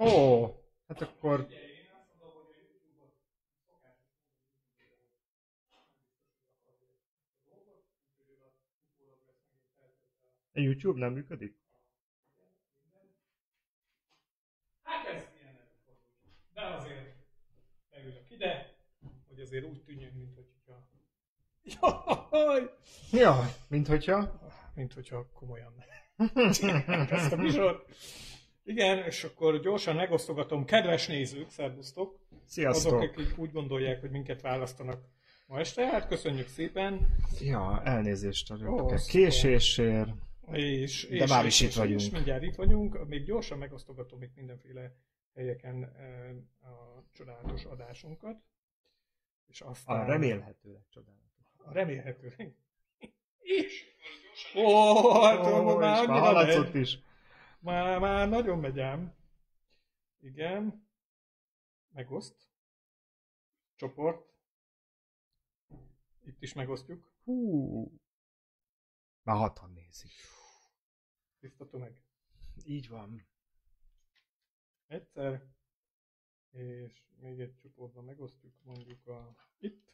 Ó, hát akkor... A YouTube nem működik? Hát ez ilyen. De azért leülök ide, hogy azért úgy tűnjön, mint hogyha... Jaj! Ja, mint hogyha... Mint hogyha komolyan ezt a műsort. Igen, és akkor gyorsan megosztogatom. Kedves nézők, szervusztok! Sziasztok! Azok, akik úgy gondolják, hogy minket választanak ma este, hát köszönjük szépen. Ja, elnézést. Ó, Késésért. És, De és, már és, is itt és, vagyunk. És mindjárt itt vagyunk. Még gyorsan megosztogatom itt mindenféle helyeken eh, a csodálatos adásunkat. És aztán... A remélhetőleg csodálatos. A remélhetőleg. És... Ó, hát Ó, már már annyira is. Már, már nagyon megy ám. Igen. Megoszt. Csoport. Itt is megosztjuk. Hú. Már hatan nézik. Tiszta tömeg. Így van. Egyszer. És még egy csoportban megosztjuk mondjuk a... Itt.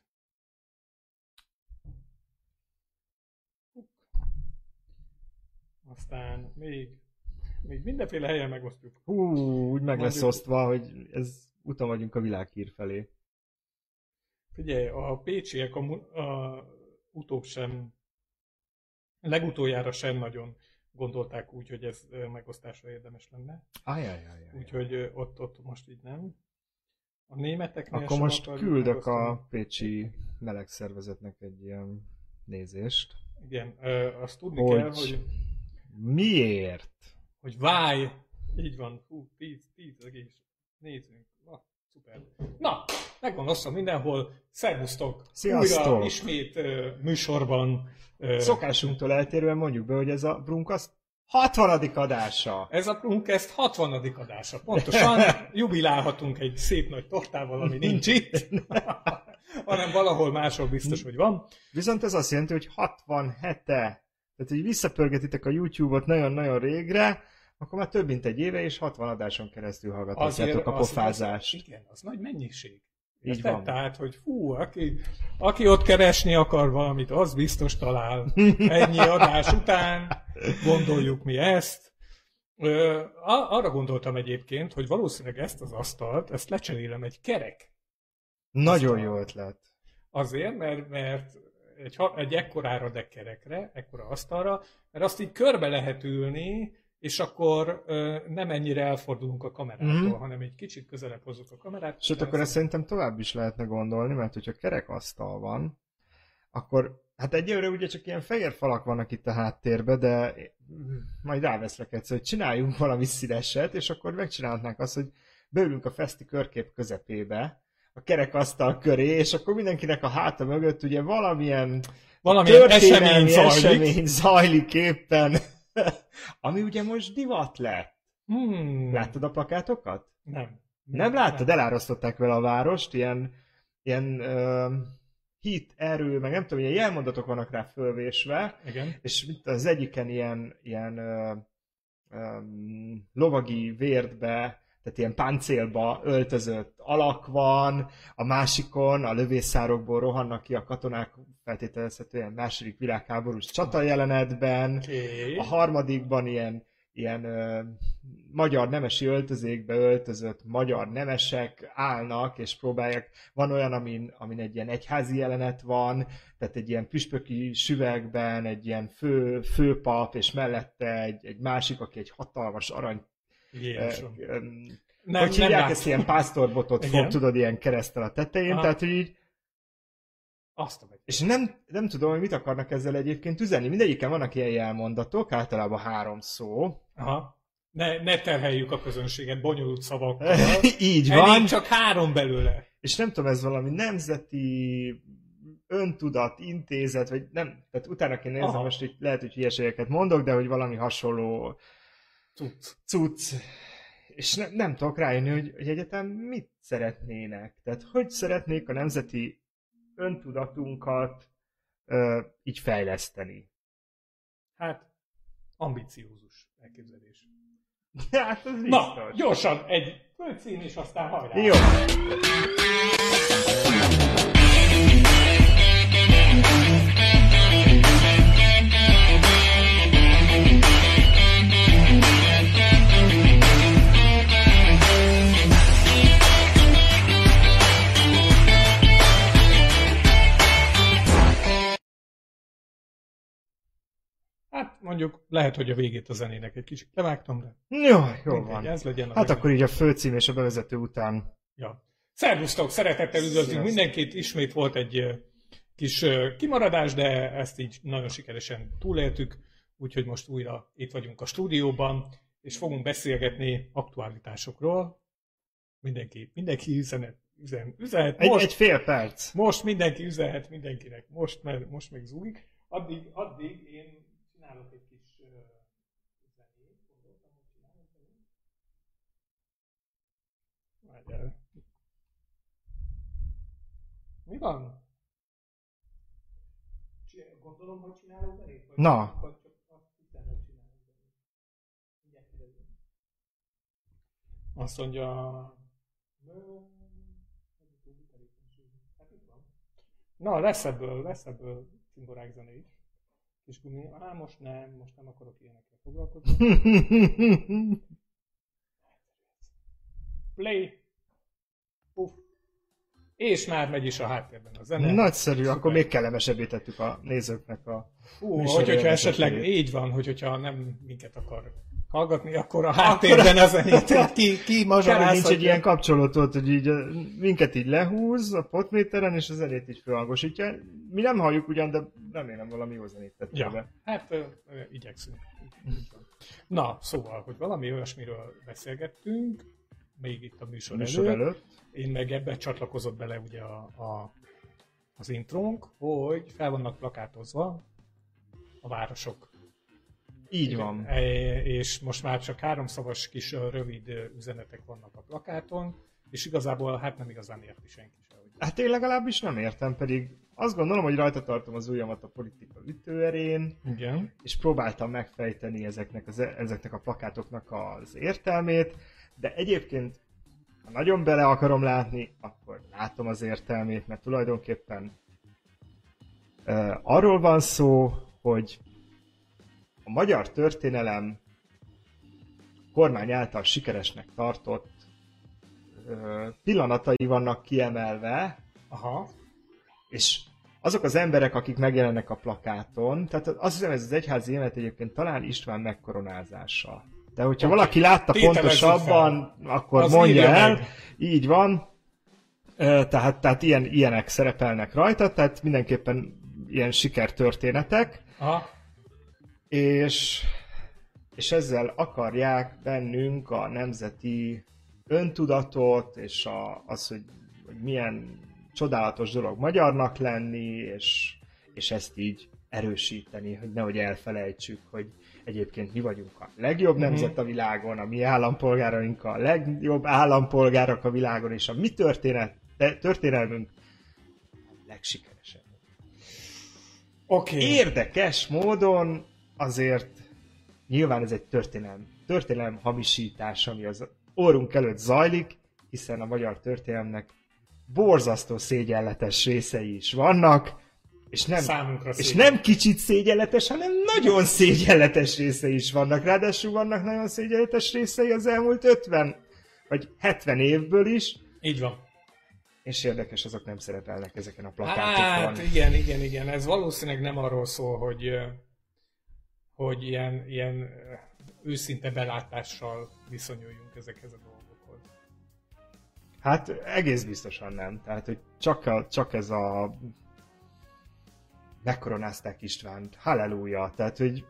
Aztán még, még mindenféle helyen megosztjuk. Hú, úgy meg lesz osztva, hogy ez utam vagyunk a világhír felé. Figyelj, a pécsiek a, a utóbb sem, legutoljára sem nagyon gondolták úgy, hogy ez megosztásra érdemes lenne. Ajajajaj. Úgyhogy ott, ott most így nem. A németeknél Akkor most küldök megosztani. a pécsi melegszervezetnek egy ilyen nézést. Igen, azt tudni Hogy- kell, hogy, Miért? Hogy váj, így van, hú, 10, 10 egész, nézzünk, na, szuper. Na, megvan osztva mindenhol, szervusztok! Sziasztok! Újra ismét ö, műsorban. ö, Szokásunktól eltérően mondjuk be, hogy ez a Brunkasz 60. adása. Ez a Prunkest 60. adása. Pontosan jubilálhatunk egy szép nagy tortával, ami nincs itt, hanem valahol máshol biztos, hogy van. Viszont ez azt jelenti, hogy 67-e. Tehát, hogy visszapörgetitek a YouTube-ot nagyon-nagyon régre, akkor már több mint egy éve, és 60 adáson keresztül hallgathatjátok a pofázást. Az, igen, az nagy mennyiség. Így van. Tehát, hogy fú, aki, aki ott keresni akar valamit, az biztos talál. Ennyi adás után gondoljuk mi ezt. Ö, arra gondoltam egyébként, hogy valószínűleg ezt az asztalt, ezt lecserélem egy kerek Nagyon Aztán- jó ötlet. Azért, mert, mert egy, egy ekkorára dekkerekre, ekkora asztalra, mert azt így körbe lehet ülni, és akkor ö, nem ennyire elfordulunk a kamerától, Mhm. hanem egy kicsit közelebb hozzuk a kamerát. Sőt, akkor ezt szerintem tovább is lehetne gondolni, mert hogyha kerekasztal van, akkor, hát egyelőre ugye csak ilyen fehér falak vannak itt a háttérben, de majd ráveszlek egyszer, hogy csináljunk valami színeset, és akkor megcsinálhatnánk azt, hogy beülünk a feszti körkép közepébe, a kerekasztal köré, és akkor mindenkinek a háta mögött ugye valamilyen Valamilyen esemény zajlik. esemény zajlik éppen, ami ugye most divat lett. Hmm, Láttad a plakátokat? Nem. Nem láttad? Elárasztották vele a várost, ilyen, ilyen uh, hit, erő, meg nem tudom, ilyen jelmondatok vannak rá fölvésve, Igen. és az egyiken ilyen, ilyen uh, um, lovagi vérdbe, tehát ilyen páncélba öltözött alak van, a másikon a lövészárokból rohannak ki a katonák feltételezhetően második világháborús csata jelenetben, Okay. a harmadikban ilyen, ilyen ö, magyar nemesi öltözékbe öltözött magyar nemesek állnak, és próbálják, van olyan, amin, amin egy ilyen egyházi jelenet van, tehát egy ilyen püspöki süvegben, egy ilyen fő, főpap, és mellette egy, egy másik, aki egy hatalmas arany... Jézusom. Nem, hogy hívják láttam. ezt ilyen pásztorbotot Igen. fog, tudod, ilyen keresztel a tetején, Aha. tehát hogy így Azt a és nem, nem tudom, hogy mit akarnak ezzel egyébként üzenni. Mindegyiken vannak ilyen jelmondatok, általában három szó. Aha. Ne, ne terheljük a közönséget bonyolult szavakkal. Így Elég van. csak három belőle. És nem tudom, ez valami nemzeti öntudat intézet, vagy nem, tehát utána kéne nézni, most így lehet, hogy hülyeségeket mondok, de hogy valami hasonló Cucc. cucc. És ne, nem tudok rájönni, hogy, hogy egyetem mit szeretnének. Tehát hogy szeretnék a nemzeti öntudatunkat ö, így fejleszteni. Hát, ambiciózus elképzelés. Hát ez biztos. Na, gyorsan egy főcím, és aztán hajrá! Jó. Mondjuk lehet, hogy a végét a zenének egy kicsit levágtam, de Jó, jó mindegy, van. ez legyen a Hát akkor így a főcím és a bevezető után. Ja. Szervusztok, szeretettel üdvözlünk mindenkit. Ismét volt egy kis kimaradás, de ezt így nagyon sikeresen túléltük, úgyhogy most újra itt vagyunk a stúdióban, és fogunk beszélgetni aktualitásokról. Mindenki, mindenki üzenet, üzen, üzenhet. Egy, Most, egy fél perc. most mindenki üzenhet mindenkinek, most, mert most még zúgik. Addig, addig én csinálok egy kis ö, zenét, gondoltam, hogy csinálok zenét. Várjál. Mi van? Csi- Gondolom, hogy csinálok zenét? Vagy Na. Vagy csak azt hiszem, hogy csinálok zenét. Mindjárt kérdezem. Azt mondja... Hát. Na, lesz ebből, lesz ebből cimborák zene is. Kis gumi. Á, most nem, most nem akarok ilyenekkel foglalkozni. Play. Puff. És már megy is a háttérben a zene. Nagyszerű, Szuper. akkor még kellemesebbé tettük a nézőknek a Hú, hogy, hogyha esetleg így van, hogy hogyha nem minket akar hallgatni, akkor a háttérben a zenét hogy ki, ki mazsolázhatja. nincs egy ilyen kapcsolódott, hogy így ö, minket így lehúz a potméteren, és a zenét így felhangosítja. Mi nem halljuk ugyan, de remélem valami jó zenét tettél Ja, be. hát ö, ö, igyekszünk. Na, szóval, hogy valami olyasmiről beszélgettünk, még itt a műsor, Műsor előtt. előtt. Én meg ebbe csatlakozott bele ugye a, a, az intrónk, hogy fel vannak plakátozva a városok. Így van. E, És most már csak háromszavas kis rövid üzenetek vannak a plakáton, és igazából hát nem igazán érti senki se, hogy Hát én legalábbis nem értem, pedig azt gondolom, hogy rajta tartom az ujjamat a politika ütőerén, Igen. és próbáltam megfejteni ezeknek, az, ezeknek a plakátoknak az értelmét, de egyébként, ha nagyon bele akarom látni, akkor látom az értelmét, mert tulajdonképpen uh, arról van szó, hogy a magyar történelem kormány által sikeresnek tartott pillanatai vannak kiemelve, Aha. és azok az emberek, akik megjelennek a plakáton, tehát azt hiszem ez az egyházi élet egyébként talán István megkoronázása. De hogyha Oké. valaki látta Tételezzük pontosabban, akkor Az mondja el. meg. Így van. Tehát, tehát ilyen, ilyenek szerepelnek rajta, tehát mindenképpen ilyen sikertörténetek, Aha. És, és ezzel akarják bennünk a nemzeti öntudatot, és a, az, hogy, hogy milyen csodálatos dolog magyarnak lenni, és, és ezt így erősíteni, hogy nehogy elfelejtsük, hogy egyébként mi vagyunk a legjobb nemzet a világon, a mi állampolgáraink a legjobb állampolgárok a világon, és a mi történet, történelmünk a legsikeresebb. Oké. Okay. Érdekes módon azért nyilván ez egy történelem, történelem hamisítás, ami az orrunk előtt zajlik, hiszen a magyar történelemnek borzasztó szégyenletes részei is vannak, és nem, Számunkra és szégyen. nem kicsit szégyenletes, hanem nagyon szégyenletes részei is vannak. Ráadásul vannak nagyon szégyenletes részei az elmúlt 50 vagy 70 évből is, Így van. és érdekes, azok nem szerepelnek ezeken a plakátokon. Hát igen, igen, igen. Ez valószínűleg nem arról szól, hogy, hogy ilyen, ilyen ö, őszinte belátással viszonyuljunk ezekhez a dolgokhoz. Hát egész biztosan nem. Tehát, hogy csak, a, csak ez a megkoronázták Istvánt. Halleluja. Tehát, hogy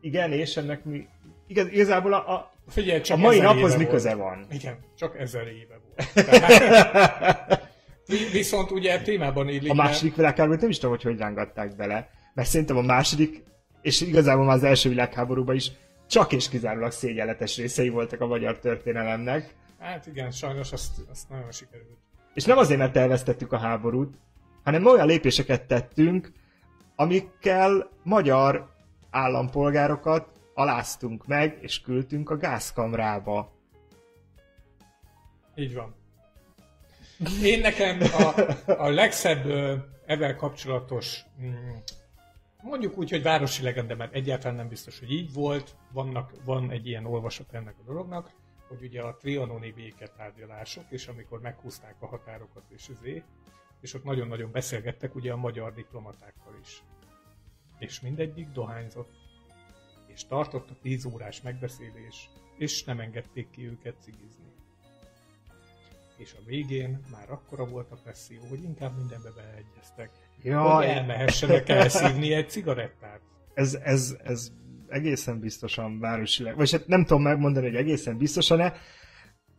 igen, és ennek mi... Igaz, igazából a, a, Figyelj, a csak mai ezer naphoz mi köze van? Igen, csak ezer éve volt. Tehát, vi- viszont ugye témában illik, A második világháborút nem is tudom, hogy hogy rángatták bele. Mert szerintem a második, és igazából már az első világháborúban is csak és kizárólag szégyenletes részei voltak a magyar történelemnek. Hát igen, sajnos azt, azt nagyon sikerült. És nem azért, mert elvesztettük a háborút, hanem olyan lépéseket tettünk, amikkel magyar állampolgárokat aláztunk meg, és küldtünk a gázkamrába. Így van. Én nekem a, a legszebb ezzel kapcsolatos, mm, mondjuk úgy, hogy városi legende, mert egyáltalán nem biztos, hogy így volt, Vannak, van egy ilyen olvasat ennek a dolognak, hogy ugye a trianoni béketárgyalások, és amikor meghúzták a határokat és üzé, és ott nagyon-nagyon beszélgettek ugye a magyar diplomatákkal is. És mindegyik dohányzott, és tartott a 10 órás megbeszélés, és nem engedték ki őket cigizni és a végén már akkora volt a presszió, hogy inkább mindenbe beleegyeztek. Ja, hogy elmehessenek elszívni egy cigarettát. Ez, ez, ez egészen biztosan városileg, vagy hát nem tudom megmondani, hogy egészen biztosan-e.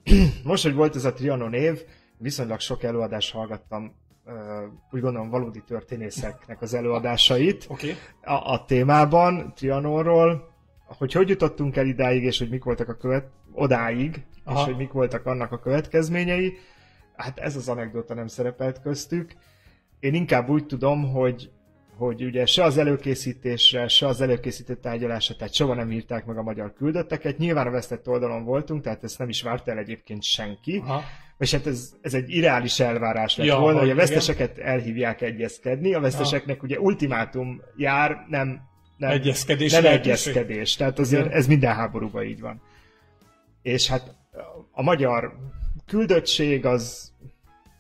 Most, hogy volt ez a Trianon év, viszonylag sok előadást hallgattam, úgy gondolom valódi történészeknek az előadásait okay. a, a témában, Trianonról, hogy hogy jutottunk el idáig, és hogy mik voltak a követ, odáig, Aha. és hogy mik voltak annak a következményei. Hát ez az anekdota nem szerepelt köztük. Én inkább úgy tudom, hogy hogy ugye se az előkészítésre, se az előkészítő tárgyalásra, tehát soha nem írták meg a magyar küldötteket. Nyilván a vesztett oldalon voltunk, tehát ezt nem is várt el egyébként senki. Aha. És hát ez, ez egy irreális elvárás lett ja, volna, hogy a veszteseket igen. elhívják egyezkedni. A veszteseknek ja. ugye ultimátum jár, nem, nem egyezkedés. Nem egyezkedés. Tehát azért igen. ez minden háborúban így van. És hát a magyar küldöttség az,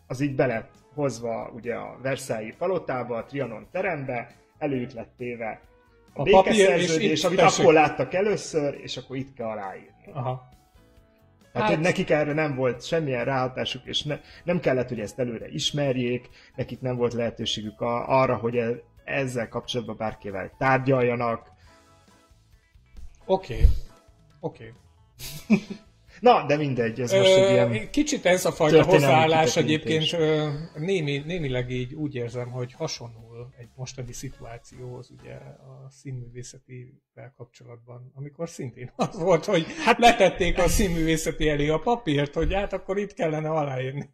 az így belet hozva ugye a Versailles palotába, a Trianon terembe, előtt lett téve a, a békeszerződés, amit tessék. akkor láttak először, és akkor itt kell aláírni. Aha. Tehát hát... nekik erre nem volt semmilyen ráhatásuk, és ne, nem kellett, hogy ezt előre ismerjék, nekik nem volt lehetőségük a, arra, hogy e, ezzel kapcsolatban bárkivel tárgyaljanak. Oké, okay. oké. Okay. Na, de mindegy, ez most egy ilyen Kicsit ez a fajta hozzáállás egyébként némi, némileg így úgy érzem, hogy hasonlul egy mostani szituációhoz ugye a színművészetivel kapcsolatban, amikor szintén az volt, hogy hát letették a színművészeti elé a papírt, hogy hát akkor itt kellene aláírni.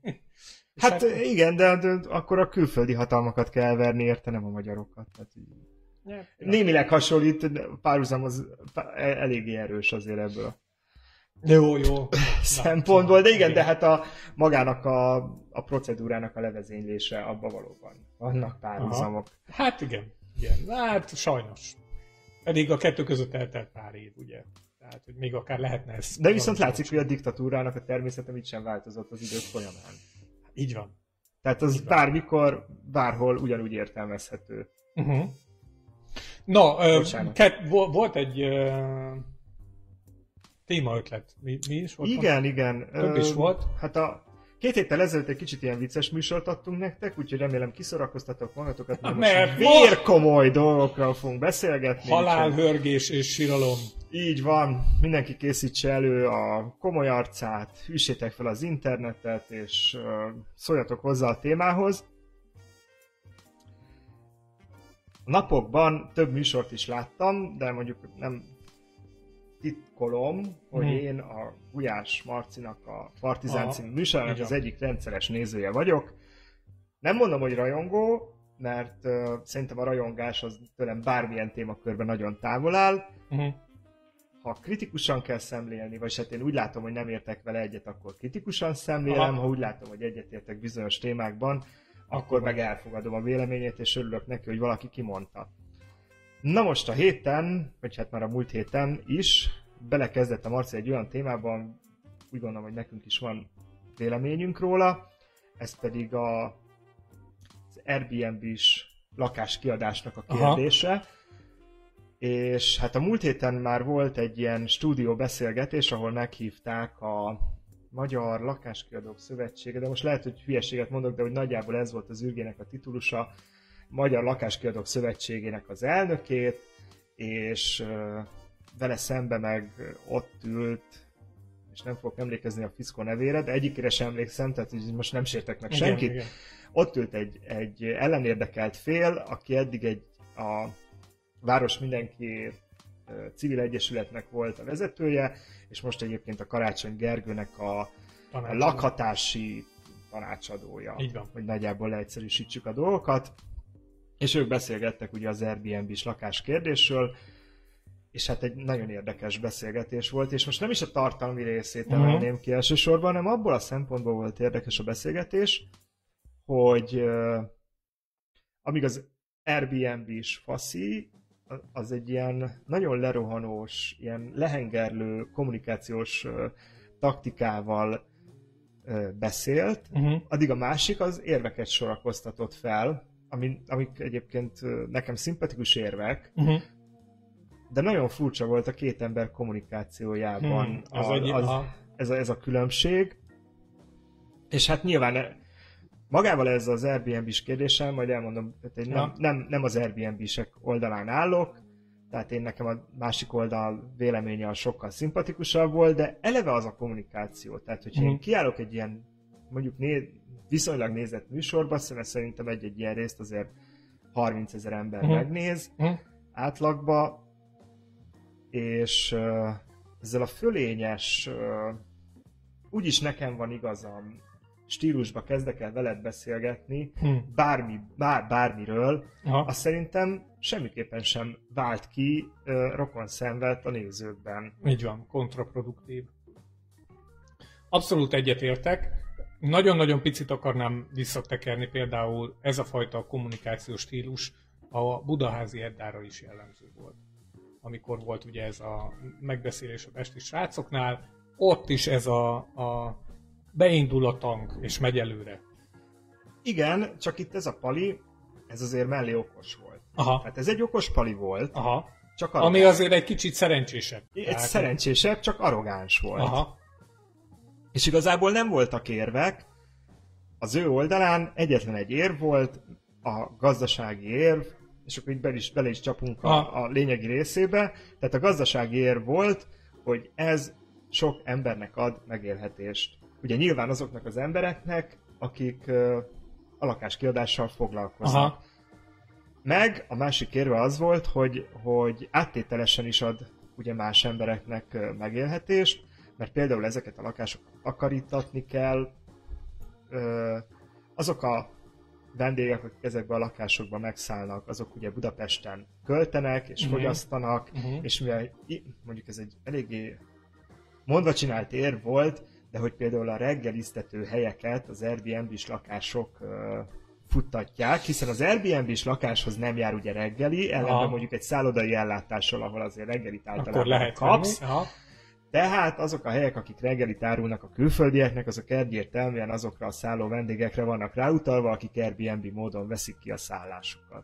Hát, hát igen, de, de akkor a külföldi hatalmakat kell verni, érte nem a magyarokat. Tehát így. Némileg hasonlít, párhuzam az eléggé erős azért ebből jó, jó. szempontból, de igen, de hát a magának a, a procedúrának a levezénylése abban valóban vannak párhuzamok. Hát igen, igen. Hát sajnos. Pedig a kettő között eltelt pár év, ugye. Tehát, hogy még akár lehetne ez. De viszont látszik, hogy a diktatúrának a természete mit sem változott az idők folyamán. Így van. Tehát az Így bármikor, bárhol ugyanúgy értelmezhető. Uh-huh. Na, uh, kett, volt egy uh, témaötlet. Mi, mi is volt? Igen, van? igen. Több is volt. Hát a két héttel ezelőtt egy kicsit ilyen vicces műsort adtunk nektek, úgyhogy remélem kiszorakoztatok magatokat, mert, mert most vérkomoly dolgokról fogunk beszélgetni. Halálhörgés és síralom. Így van, mindenki készítse elő a komoly arcát, hűsétek fel az internetet, és uh, szóljatok hozzá a témához. A napokban több műsort is láttam, de mondjuk nem titkolom, hogy hmm. én a Gulyás Marcinak a Partizán című műsorának az egyik rendszeres nézője vagyok. Nem mondom, hogy rajongó, mert uh, szerintem a rajongás az tőlem bármilyen témakörben nagyon távol áll. Uh-huh. Ha kritikusan kell szemlélni, vagy hát én úgy látom, hogy nem értek vele egyet, akkor kritikusan szemlélem, Aha. ha úgy látom, hogy egyetértek bizonyos témákban, akkor, akkor meg elfogadom a véleményét, és örülök neki, hogy valaki kimondta. Na most a héten, vagy hát már a múlt héten is belekezdett a Marci egy olyan témában, úgy gondolom, hogy nekünk is van véleményünk róla, ez pedig a, az Airbnb-s lakáskiadásnak a kérdése. Aha. És hát a múlt héten már volt egy ilyen stúdió beszélgetés, ahol meghívták a Magyar Lakáskiadók Szövetsége, de most lehet, hogy hülyeséget mondok, de hogy nagyjából ez volt az űrgének a titulusa, Magyar Lakáskiadók Szövetségének az elnökét, és vele szembe meg ott ült, és nem fogok emlékezni a Fiszko nevére, de egyikére sem emlékszem, tehát most nem sértek meg senkit. Igen. Ott ült egy, egy ellenérdekelt fél, aki eddig egy a város mindenki civil egyesületnek volt a vezetője, és most egyébként a Karácsony Gergőnek a, a lakhatási tanácsadója. Így van. Hogy nagyjából leegyszerűsítsük a dolgokat és ők beszélgettek ugye az Airbnb-s lakás kérdésről, és hát egy nagyon érdekes beszélgetés volt, és most nem is a tartalmi részét Mhm. emelném ki elsősorban, hanem abból a szempontból volt érdekes a beszélgetés, hogy uh, amíg az Airbnb is faszi, az egy ilyen nagyon lerohanós, ilyen lehengerlő kommunikációs uh, taktikával uh, beszélt, Uh-huh. addig a másik az érveket sorakoztatott fel, ami, amik egyébként nekem szimpatikus érvek, Uh-huh. de nagyon furcsa volt a két ember kommunikációjában Hmm, az a, az, a, ez, a, ez a különbség. És hát nyilván e- magával ez az Airbnb-s kérdéssel, majd elmondom, tehát én nem, Ja. nem, nem az Airbnb-sek oldalán állok, tehát én nekem a másik oldal véleménye az sokkal szimpatikusabb volt, de eleve az a kommunikáció. Tehát, hogyha én Mhm. kiállok egy ilyen, mondjuk né, viszonylag nézett műsorba, szóval szerintem egy-egy ilyen részt azért 30 ezer ember Mhm. megnéz Mhm. átlagba, és uh, ezzel a fölényes, uh, úgyis nekem van igazam, stílusba kezdek el veled beszélgetni, hm. bármi, bár, bármiről, Aha. azt szerintem semmiképpen sem vált ki uh, rokon szenvedt a nézőkben. Így van, kontraproduktív. Abszolút egyetértek. Nagyon-nagyon picit akarnám visszatekerni például ez a fajta kommunikációs stílus a Budaházi Eddára is jellemző volt. Amikor volt ugye ez a megbeszélés a Pesti srácoknál, ott is ez a, a beindul a tank és megy előre. Igen, csak itt ez a pali, ez azért mellé okos volt. Aha, Hát ez egy okos pali volt, aha. csak Ami arrogáns. azért egy kicsit szerencsésebb. Egy Tehát- szerencsésebb, csak arrogáns volt. Aha, És igazából nem voltak érvek. Az ő oldalán egyetlen egy érv volt, a gazdasági érv, és akkor így bele is, bele is csapunk a, a lényegi részébe. Tehát a gazdasági érv volt, hogy ez sok embernek ad megélhetést. Ugye nyilván azoknak az embereknek, akik ö, a lakáskiadással foglalkoznak. aha, Meg a másik érve az volt, hogy, hogy áttételesen is ad ugye más embereknek megélhetést, mert például ezeket a lakásokat takarítatni kell, azok a vendégek, akik ezekben a lakásokban megszállnak, azok ugye Budapesten költenek és Mhm. fogyasztanak, uh-huh. és mivel mondjuk ez egy eléggé mondva csinált ér volt, de hogy például a reggeliztető helyeket az Airbnb-s lakások ö, futtatják, hiszen az Airbnb-s lakáshoz nem jár ugye reggeli, ellenben Aha. mondjuk egy szállodai ellátással, ahol azért reggelit általában akkor lehet kapsz. venni. Aha. Tehát azok a helyek, akik reggelit árulnak a külföldieknek, azok egyértelműen azokra a szálló vendégekre vannak ráutalva, akik Airbnb módon veszik ki a szállásukat.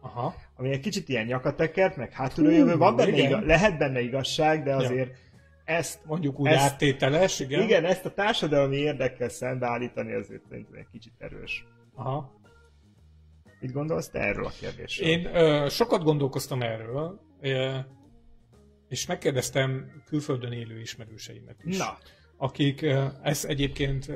Aha. Ami egy kicsit ilyen nyakatekert, meg hátulról jövő, van benne igen. lehet benne igazság, de azért ezt, Mondjuk úgy Ezt- áttételes, igen. igen. igen, ezt a társadalmi érdekkel szembeállítani azért szerintem egy kicsit erős. Aha. Mit gondolsz te erről a kérdésről? Én ö, sokat gondolkoztam erről, ö, és megkérdeztem külföldön élő ismerőseimet is. Na, Akik, ez egyébként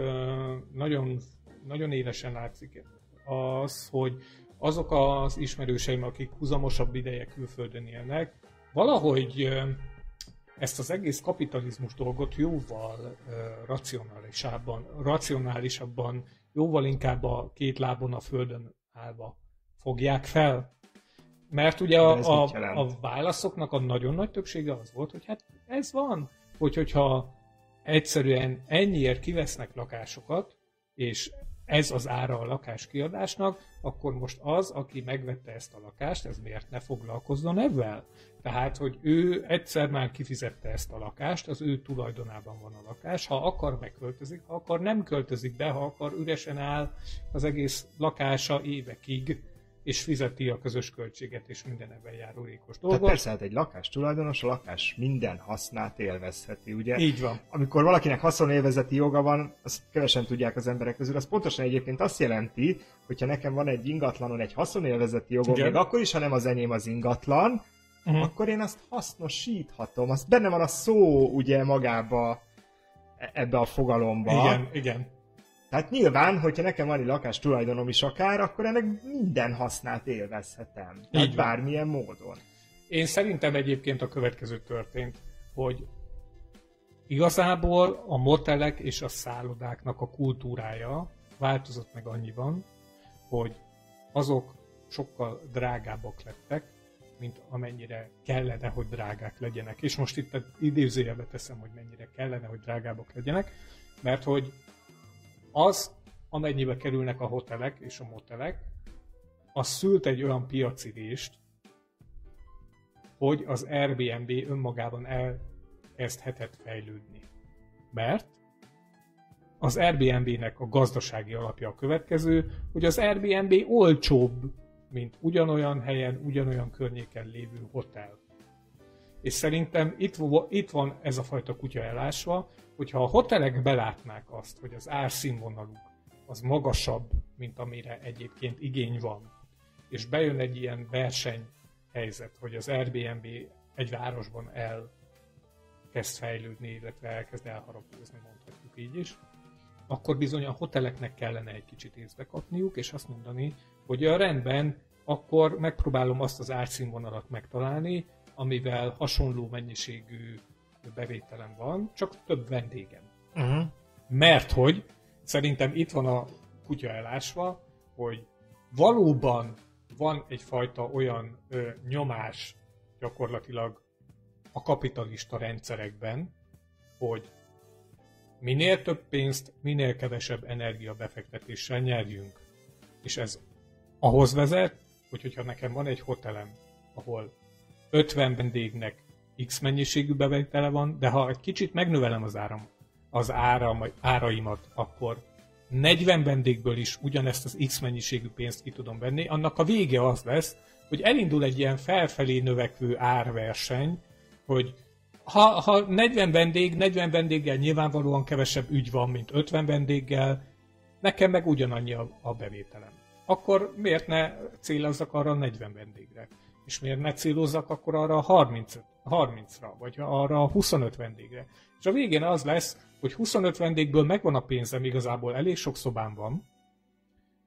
nagyon, nagyon élesen látszik az, hogy azok az ismerőseim, akik huzamosabb ideje külföldön élnek, valahogy ezt az egész kapitalizmus dolgot jóval racionálisabban, racionálisabban, jóval inkább a két lábon a földön állva fogják fel. Mert ugye a, a, a válaszoknak a nagyon nagy többsége az volt, hogy hát ez van, hogy hogyha egyszerűen ennyiért kivesznek lakásokat, és ez az ára a lakás kiadásnak, akkor most az, aki megvette ezt a lakást, ez miért ne foglalkozzon ebben? Tehát, hogy ő egyszer már kifizette ezt a lakást, az ő tulajdonában van a lakás, ha akar, megköltözik, ha akar, nem költözik be, ha akar, üresen áll az egész lakása évekig, és fizeti a közös költséget és minden ebben járulékos tehát dolgot. persze, hát egy lakás tulajdonos a lakás minden hasznát élvezheti, ugye? Így van. amikor valakinek haszonélvezeti joga van, azt kevesen tudják az emberek közül, az pontosan egyébként azt jelenti, hogyha nekem van egy ingatlanon egy haszonélvezeti jogom, Igen. még akkor is, ha nem az enyém az ingatlan, Uh-huh. akkor én azt hasznosíthatom. Azt benne van a szó ugye magába e- ebbe a fogalomba. Igen, igen. Tehát nyilván, hogyha nekem van egy lakás tulajdonom is akár, akkor ennek minden hasznát élvezhetem. Tehát Így van. bármilyen módon. Én szerintem egyébként a következő történt, hogy igazából a motelek és a szállodáknak a kultúrája változott meg annyiban, hogy azok sokkal drágábbak lettek, mint amennyire kellene, hogy drágák legyenek. És most itt idézőjelbe teszem, hogy mennyire kellene, hogy drágábbak legyenek, mert hogy az, amennyibe kerülnek a hotelek és a motelek, az szült egy olyan piacirést, hogy az Airbnb önmagában elkezdhetett fejlődni. Mert az Airbnb-nek a gazdasági alapja a következő, hogy az Airbnb olcsóbb, mint ugyanolyan helyen, ugyanolyan környéken lévő hotel. És szerintem itt, itt van ez a fajta kutya elásva, hogyha a hotelek belátnák azt, hogy az árszínvonaluk az magasabb, mint amire egyébként igény van, és bejön egy ilyen versenyhelyzet, hogy az Airbnb egy városban elkezd fejlődni, illetve elkezd elharapózni, mondhatjuk így is, akkor bizony a hoteleknek kellene egy kicsit észbe kapniuk, és azt mondani, hogy a rendben, akkor megpróbálom azt az árszínvonalat megtalálni, amivel hasonló mennyiségű bevételem van, csak több vendégem. Uh-huh. Mert hogy szerintem itt van a kutya elásva, hogy valóban van egyfajta olyan ö, nyomás gyakorlatilag a kapitalista rendszerekben, hogy minél több pénzt, minél kevesebb energia befektetéssel nyerjünk. És ez ahhoz vezet, hogy hogyha nekem van egy hotelem, ahol 50 vendégnek X mennyiségű bevétele van, de ha egy kicsit megnövelem az áram, az áram, áraimat, akkor 40 vendégből is ugyanezt az X mennyiségű pénzt ki tudom venni, annak a vége az lesz, hogy elindul egy ilyen felfelé növekvő árverseny, hogy ha, ha 40 vendég, 40 vendéggel nyilvánvalóan kevesebb ügy van, mint 50 vendéggel, nekem meg ugyanannyi a, a bevételem. Akkor miért ne célozzak arra a 40 vendégre? És miért ne célozzak akkor arra a 30, 30-ra, vagy arra a 25 vendégre? És a végén az lesz, hogy 25 vendégből megvan a pénzem, igazából elég sok szobám van,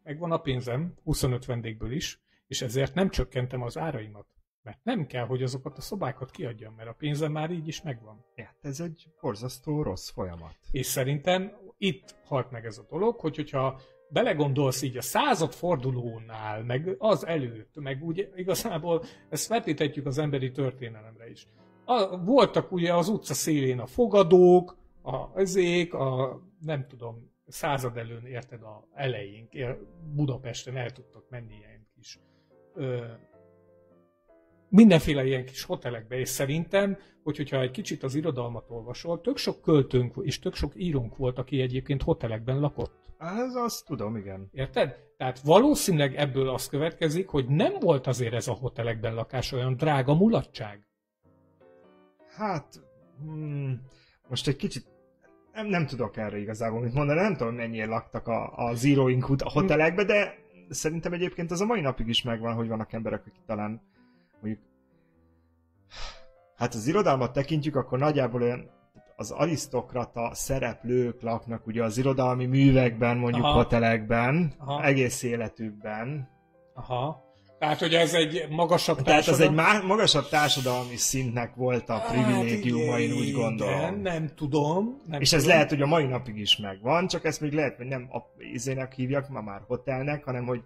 megvan a pénzem 25 vendégből is, és ezért nem csökkentem az áraimat. Mert nem kell, hogy azokat a szobákat kiadjam, mert a pénzem már így is megvan. Ja, ez egy borzasztó rossz folyamat. És szerintem itt halt meg ez a dolog, hogy hogyha belegondolsz így a század fordulónál, meg az előtt, meg úgy igazából ezt vetítetjük az emberi történelemre is. A, voltak ugye az utca szélén a fogadók, a ezék, a nem tudom, század előn érted a elején, Budapesten el tudtak menni ilyen kis ö, mindenféle ilyen kis hotelekbe, és szerintem, hogy, hogyha egy kicsit az irodalmat olvasol, tök sok költőnk és tök sok írónk volt, aki egyébként hotelekben lakott. Ez azt tudom, igen. Érted? Tehát valószínűleg ebből az következik, hogy nem volt azért ez a hotelekben lakás olyan drága mulatság. Hát, hmm, most egy kicsit nem, nem tudok erre igazából mit mondani, nem tudom mennyire laktak a, a íróink a hotelekbe, de szerintem egyébként az a mai napig is megvan, hogy vannak emberek, akik talán mondjuk hát az irodalmat tekintjük, akkor nagyjából olyan az arisztokrata szereplők laknak ugye az irodalmi művekben, mondjuk Aha. hotelekben, Aha. egész életükben. Aha. Tehát, hogy ez egy magasabb Tehát ez egy má- magasabb társadalmi szintnek volt a privilégiuma, hát, én úgy gondolom. Igen, nem tudom. Nem és tudom. ez lehet, hogy a mai napig is megvan, csak ezt még lehet, hogy nem a izének hívják, ma már hotelnek, hanem hogy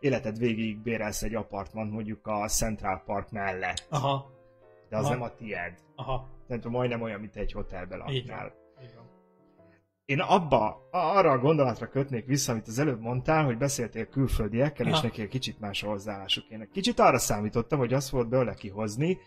életed végig bérelsz egy apartmant mondjuk a Central Park mellett. Aha. De az Aha. nem a tied. Aha. Tehát majdnem olyan, mint egy hotelbe laknál. Van. Én abba, arra a gondolatra kötnék vissza, amit az előbb mondtál, hogy beszéltél külföldiekkel, Aha. és neki egy kicsit más a hozzáállásuk. Én kicsit arra számítottam, hogy azt volt belőle kihozni,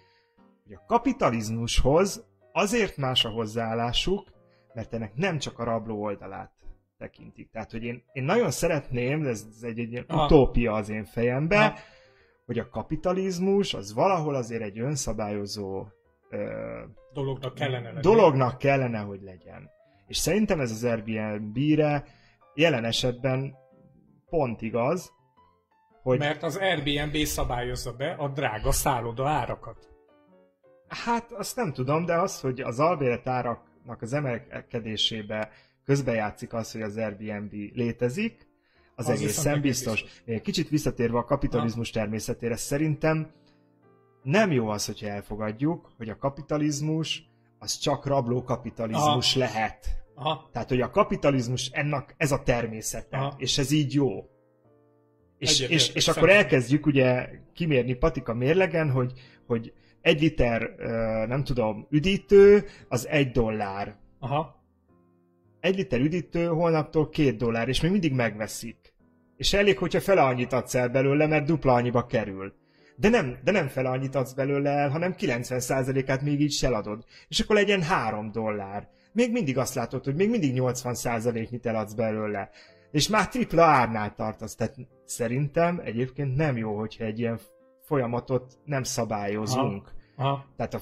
hogy a kapitalizmushoz azért más a hozzáállásuk, mert ennek nem csak a rabló oldalát tekintik. Tehát, hogy én, én nagyon szeretném, ez, ez egy, egy utópia az én fejembe, Aha. hogy a kapitalizmus az valahol azért egy önszabályozó ö, dolognak kellene lenni. Dolognak kellene, hogy legyen. És szerintem ez az Airbnb-re jelen esetben pont igaz, hogy... Mert az Airbnb szabályozza be a drága szálloda árakat. Hát azt nem tudom, de az, hogy az albélet áraknak az emelkedésébe közbejátszik az, hogy az Airbnb létezik, az, az egészen biztos. biztos. Kicsit visszatérve a kapitalizmus ha. természetére, szerintem nem jó az, hogyha elfogadjuk, hogy a kapitalizmus az csak rabló kapitalizmus Aha. lehet. Aha. Tehát, hogy a kapitalizmus ennek ez a természete, Aha. és ez így jó. És, Egyetértek, és, és akkor elkezdjük ugye kimérni patika mérlegen, hogy, hogy egy liter, nem tudom, üdítő, az egy dollár. Aha. Egy liter üdítő holnaptól két dollár, és még mindig megveszik. És elég, hogyha fele annyit adsz el belőle, mert dupla annyiba kerül. De nem, de nem fele annyit adsz belőle el, hanem 90%-át még így se eladod. És akkor legyen 3 dollár. Még mindig azt látod, hogy még mindig 80%-nyit eladsz belőle. És már tripla árnál tartasz. Tehát szerintem egyébként nem jó, hogyha egy ilyen folyamatot nem szabályozunk. Aha. Tehát a,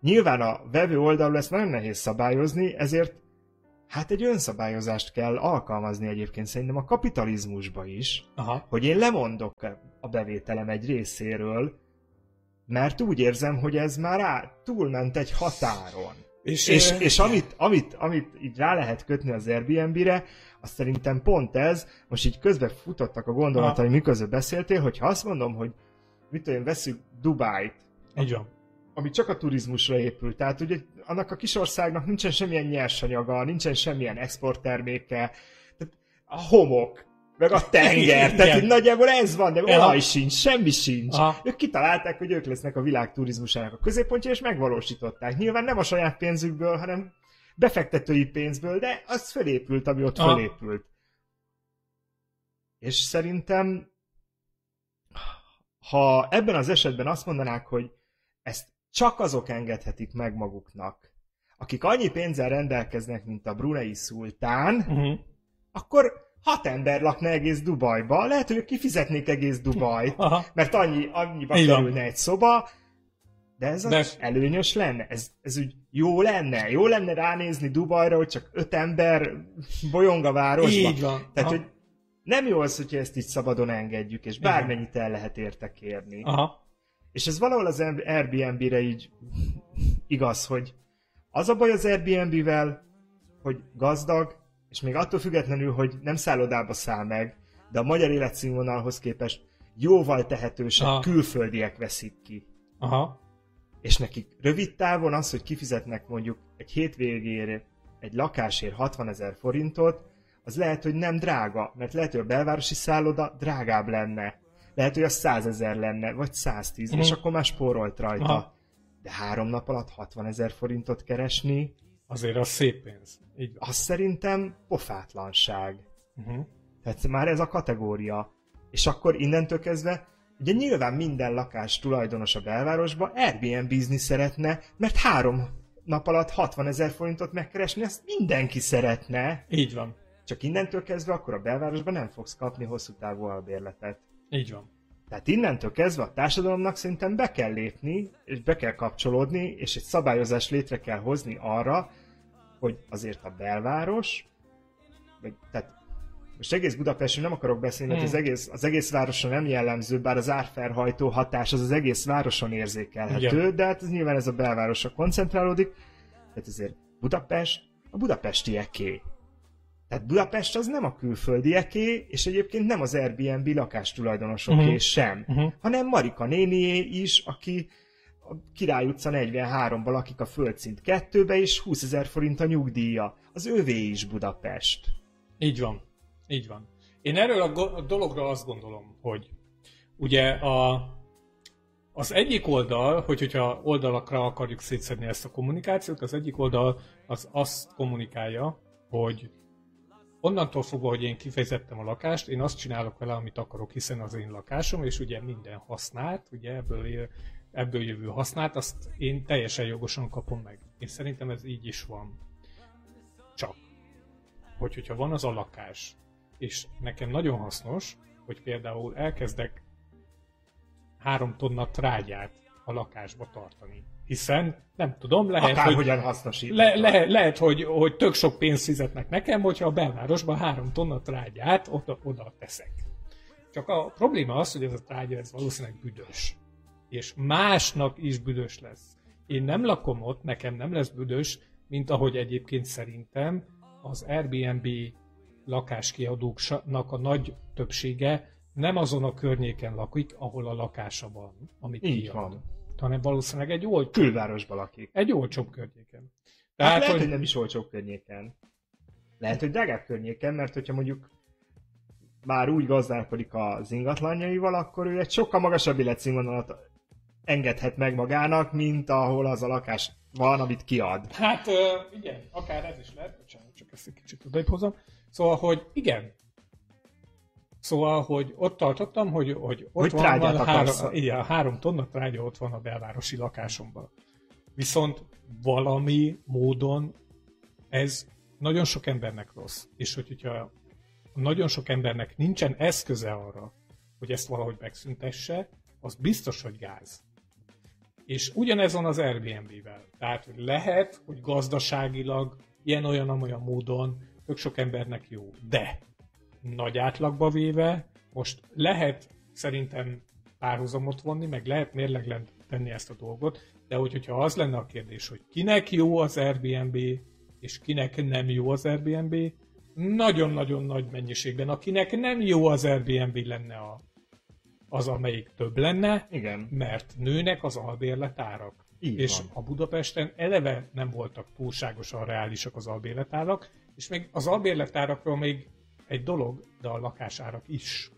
nyilván a vevő oldalról ezt nagyon nehéz szabályozni, ezért hát egy önszabályozást kell alkalmazni egyébként szerintem a kapitalizmusba is, Aha. hogy én lemondok a bevételem egy részéről, mert úgy érzem, hogy ez már rá, túlment egy határon. És, És, ö, és amit, amit, amit így rá lehet kötni az Airbnb-re, az szerintem pont ez, most így közben futottak a gondolataim, miközben beszéltél, hogy ha azt mondom, hogy mit tudom, veszük Dubájt, Így van. Ami csak a turizmusra épül. Tehát ugye annak a kis országnak nincsen semmilyen nyersanyaga, nincsen semmilyen exportterméke, tehát a homok, meg a tenger, Igen. tehát így nagyjából ez van, de olaj sincs, semmi sincs. Aha. Ők kitalálták, hogy ők lesznek a világ turizmusának a középpontja, és megvalósították. Nyilván nem a saját pénzükből, hanem befektetői pénzből, de az fölépült, ami ott Aha. fölépült. És szerintem, ha ebben az esetben azt mondanák, hogy ezt csak azok engedhetik meg maguknak, akik annyi pénzzel rendelkeznek, mint a brunei szultán, Uh-huh. akkor hat ember lakna egész Dubajba. Lehet, hogy kifizetnék egész Dubajt, Aha. mert annyi, annyiba van. kerülne egy szoba, de ez De- előnyös lenne? Ez, ez úgy jó lenne? Jó lenne ránézni Dubajra, hogy csak öt ember bolyong a városba? Így van. Tehát, Aha. hogy nem jó az, hogyha ezt így szabadon engedjük, és Igen. bármennyit el lehet érte kérni. Aha. És ez valahol az Airbnb-re így igaz, hogy az a baj az Airbnb-vel, hogy gazdag, és még attól függetlenül, hogy nem szállodába száll meg, de a magyar életszínvonalhoz képest jóval tehetősebb Aha. külföldiek veszik ki. Aha. És nekik rövid távon az, hogy kifizetnek mondjuk egy hétvégére egy lakásért 60 ezer forintot, az lehet, hogy nem drága, mert lehet, hogy a belvárosi szálloda drágább lenne. Lehet, hogy az 100 ezer lenne, vagy 110, Mhm. és akkor már spórolt rajta. Aha. De három nap alatt 60 ezer forintot keresni, Azért az szép pénz. Így az szerintem pofátlanság. Uh-huh. Tehát már ez a kategória. És akkor innentől kezdve, ugye nyilván minden lakás tulajdonos a belvárosba Airbnb-zni szeretne, mert három nap alatt 60 ezer forintot megkeresni, ezt mindenki szeretne. Így van. Csak innentől kezdve akkor a belvárosban nem fogsz kapni hosszú távú albérletet. Így van. Tehát innentől kezdve a társadalomnak szerintem be kell lépni, és be kell kapcsolódni, és egy szabályozást létre kell hozni arra, hogy azért a belváros, vagy, tehát most egész Budapestről nem akarok beszélni, mert Hmm. az egész, az egész városon nem jellemző, bár az árfelhajtó hatás az az egész városon érzékelhető, Igen. de hát ez nyilván ez a belvárosra koncentrálódik. Tehát ezért Budapest a budapestieké. Tehát Budapest az nem a külföldieké, és egyébként nem az Airbnb lakástulajdonosoké Mhm. sem, Uh-huh. hanem Marika nénié is, aki a Király utca 43-ban lakik a földszint 2-be, és 20 ezer forint a nyugdíja. Az övé is Budapest. Így van. Így van. Én erről a, go- a dologra azt gondolom, hogy ugye a, az egyik oldal, hogy, hogyha oldalakra akarjuk szétszedni ezt a kommunikációt, az egyik oldal az azt kommunikálja, hogy onnantól fogva, hogy én kifejezettem a lakást, én azt csinálok vele, amit akarok, hiszen az én lakásom, és ugye minden hasznát, ugye ebből, él, ebből jövő hasznát, azt én teljesen jogosan kapom meg. Én szerintem ez így is van. Csak, hogy hogyha van az a lakás, és nekem nagyon hasznos, hogy például elkezdek három tonna trágyát a lakásba tartani. Hiszen, nem tudom, lehet, hogy Akárhogyan hasznosít. le, le, lehet, hogy, hogy tök sok pénzt fizetnek nekem, hogyha a belvárosban három tonna trágyát oda, oda teszek. Csak a probléma az, hogy ez a trágya ez valószínűleg büdös. És másnak is büdös lesz. Én nem lakom ott, nekem nem lesz büdös, mint ahogy egyébként szerintem az Airbnb lakáskiadóknak a nagy többsége nem azon a környéken lakik, ahol a lakása van, amit Így kiad, van. Hanem valószínűleg egy olcsó, Külvárosban lakik. egy olcsóbb környéken. Tehát, Tehát, hát lehet, hogy, hogy nem is olcsóbb környéken. Lehet, hogy drágább környéken, mert hogyha mondjuk már úgy gazdálkodik az ingatlanjaival, akkor ő egy sokkal magasabb életszínvonalat engedhet meg magának, mint ahol az a lakás van, amit kiad. Hát igen, akár ez is lehet, bocsánat, csak ezt egy kicsit odaip hozom. Szóval, hogy igen, Szóval, hogy ott tartottam, hogy, hogy ott Hogy van, van három, igen, három tonna trágya ott van a belvárosi lakásomban. Viszont valami módon ez nagyon sok embernek rossz. És hogy, hogyha nagyon sok embernek nincsen eszköze arra, hogy ezt valahogy megszüntesse, az biztos, hogy gáz. És ugyanez van az Airbnb-vel. Tehát hogy lehet, hogy gazdaságilag ilyen-olyan-olyan módon tök sok embernek jó. De nagy átlagba véve, most lehet szerintem párhuzamot vonni, meg lehet mérleglen tenni ezt a dolgot, de hogy, hogyha az lenne a kérdés, hogy kinek jó az Airbnb, és kinek nem jó az Airbnb, nagyon-nagyon nagy mennyiségben, akinek nem jó az Airbnb lenne a, az, amelyik több lenne, Igen, mert nőnek az albérletárak. így és van. a Budapesten eleve nem voltak túlságosan reálisak az albérletárak, és még az albérletárakról még egy dolog, de a lakásárak is.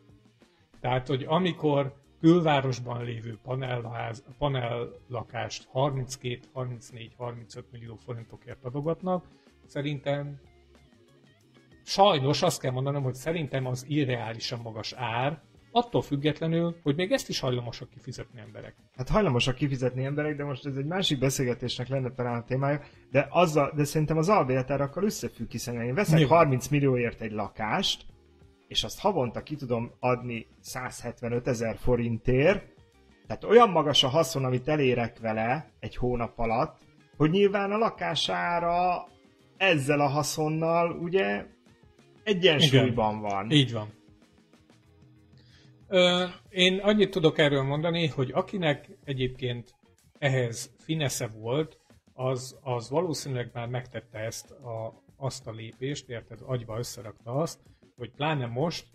Tehát, hogy amikor külvárosban lévő panelház, panellakást 32, 34, 35 millió forintokért adogatnak, szerintem sajnos azt kell mondanom, hogy szerintem az irreálisan magas ár, attól függetlenül, hogy még ezt is hajlamosak kifizetni emberek. Hát hajlamosak kifizetni emberek, de most ez egy másik beszélgetésnek lenne talán a témája, de, azzal, de szerintem az albérletárakkal összefügg, hiszen én veszek Nyilván. 30 millióért egy lakást, és azt havonta ki tudom adni 175 ezer forintért, tehát olyan magas a haszon, amit elérek vele egy hónap alatt, hogy nyilván a lakására ezzel a haszonnal ugye egyensúlyban van. Így van. Én annyit tudok erről mondani, hogy akinek egyébként ehhez finesze volt, az, az valószínűleg már megtette ezt a, azt a lépést, érted, agyba összerakta azt, hogy pláne most,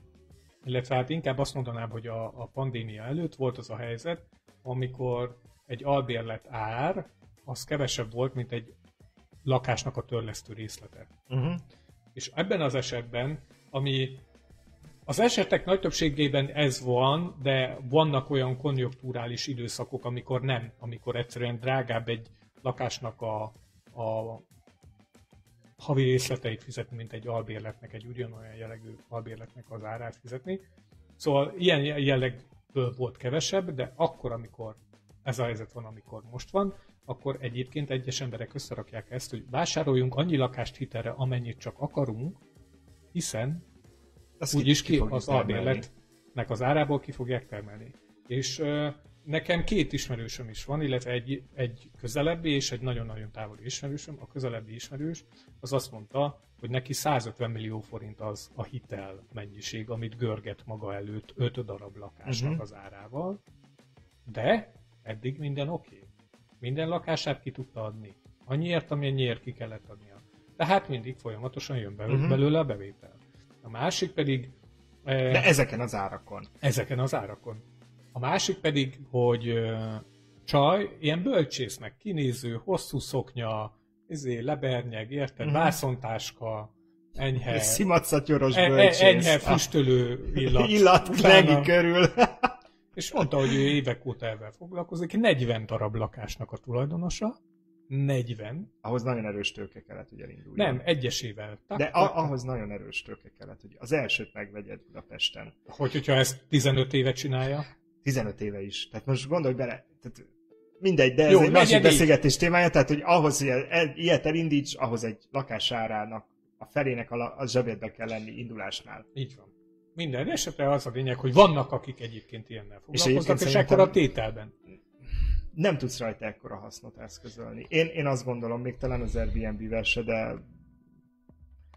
illetve hát inkább azt mondanám, hogy a, a pandémia előtt volt az a helyzet, amikor egy albérlet ár, az kevesebb volt, mint egy lakásnak a törlesztő részlete. Uh-huh. És ebben az esetben, ami az esetek nagy többségében ez van, de vannak olyan konjunkturális időszakok, amikor nem, amikor egyszerűen drágább egy lakásnak a, a havi részleteit fizetni, mint egy albérletnek, egy ugyanolyan jellegű albérletnek az árát fizetni. Szóval ilyen jellegből volt kevesebb, de akkor, amikor ez a helyzet van, amikor most van, akkor egyébként egyes emberek összerakják ezt, hogy vásároljunk annyi lakást hitelre, amennyit csak akarunk, hiszen Azt úgyis ki, fogjuk az albérletnek az árából ki fogják termelni. És ö, nekem két ismerősöm is van, illetve egy, egy közelebbi és egy nagyon-nagyon távoli ismerősöm. A közelebbi ismerős az azt mondta, hogy neki 150 millió forint az a hitel mennyiség, amit görget maga előtt 5 darab lakásnak Mhm. az árával, de eddig minden oké. Okay. Minden lakását ki tudta adni. Annyiért, amennyiért ki kellett adnia. Tehát mindig folyamatosan jön belőle, Mhm. belőle a bevétel. A másik pedig eh, De ezeken az árakon. ezeken az árakon. A másik pedig, hogy ö, csaj, ilyen bölcsésznek kinéző, hosszú szoknya, izé, lebernyeg, érted, Mhm. vászontáska, enyhe, Szimatszatyoros e, e, bölcsész. enyhe füstölő illat. Illat Utána- körül. És mondta, hogy ő évek óta ezzel foglalkozik, 40 darab lakásnak a tulajdonosa, 40, ahhoz nagyon erős tőke kellett, hogy elinduljon. nem, egyesével. Tak, De a, ahhoz nagyon erős tőke kellett, hogy az elsőt megvegyed Budapesten. Hogy, hogyha ezt 15 éve csinálja. 15 éve is. Tehát most gondolj bele, tehát mindegy, de ez Jó, egy másik beszélgetés témája, tehát hogy ahhoz, hogy ilyet elindíts, ahhoz egy lakásárának a felének a, a zsebedbe kell lenni indulásnál. Így van. Minden esetre az a lényeg, hogy vannak, akik egyébként ilyennel foglalkoznak, és, és ekkor a tételben. Nem tudsz rajta ekkora hasznot eszközölni. Én, én azt gondolom, még talán az Airbnb-vel se, de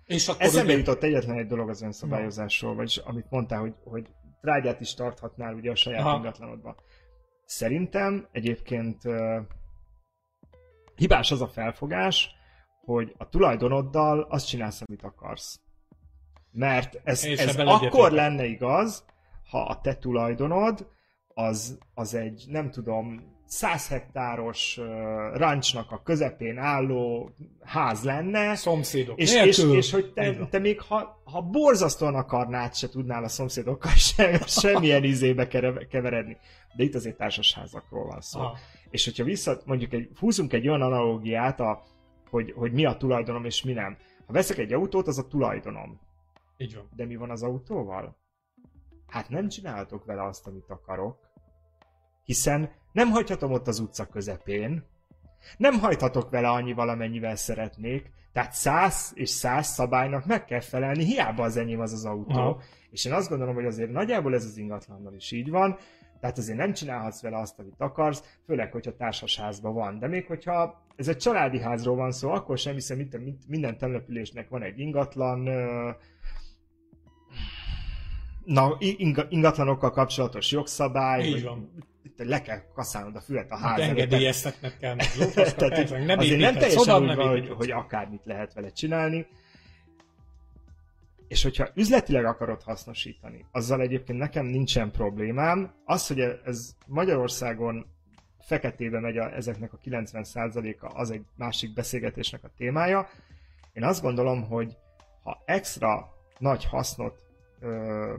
És akkor eszembe ugye- jutott egyetlen egy dolog az önszabályozásról, vagyis amit mondtál, hogy, hogy trágyát is tarthatnál ugye a saját Aha. ingatlanodban. Szerintem egyébként uh, hibás az a felfogás, hogy a tulajdonoddal azt csinálsz, amit akarsz. Mert ez, És ez akkor lenne igaz, ha a te tulajdonod az, az egy, nem tudom, 100 hektáros uh, ranchnak a közepén álló ház lenne. Szomszédok és, és, és hogy te, te még ha, ha borzasztóan akarnád, se tudnál a szomszédokkal sem, semmilyen izébe keveredni. De itt azért társasházakról van szó. Aha. És hogyha vissza, mondjuk egy, húzunk egy olyan analógiát, a, hogy, hogy mi a tulajdonom és mi nem. Ha veszek egy autót, az a tulajdonom. Így van. De mi van az autóval? Hát nem csinálhatok vele azt, amit akarok. Hiszen nem hagyhatom ott az utca közepén, nem hajthatok vele annyi valamennyivel szeretnék, tehát száz és száz szabálynak meg kell felelni, hiába az enyém az az autó. Aha. És én azt gondolom, hogy azért nagyjából ez az ingatlannal is így van, tehát azért nem csinálhatsz vele azt, amit akarsz, főleg, hogyha társasházban van. De még hogyha ez egy családi házról van szó, akkor sem hiszem, minden településnek van egy ingatlan, na, ingatlanokkal kapcsolatos jogszabály, Így van itt le kell kaszálnod a fület a ház Engedélyeztetnek kell meg Tehát, nem azért nem teljesen oda, úgy van, hogy, hogy akármit lehet vele csinálni. És hogyha üzletileg akarod hasznosítani, azzal egyébként nekem nincsen problémám. Az, hogy ez Magyarországon feketébe megy a, ezeknek a 90%-a, az egy másik beszélgetésnek a témája. Én azt gondolom, hogy ha extra nagy hasznot ö,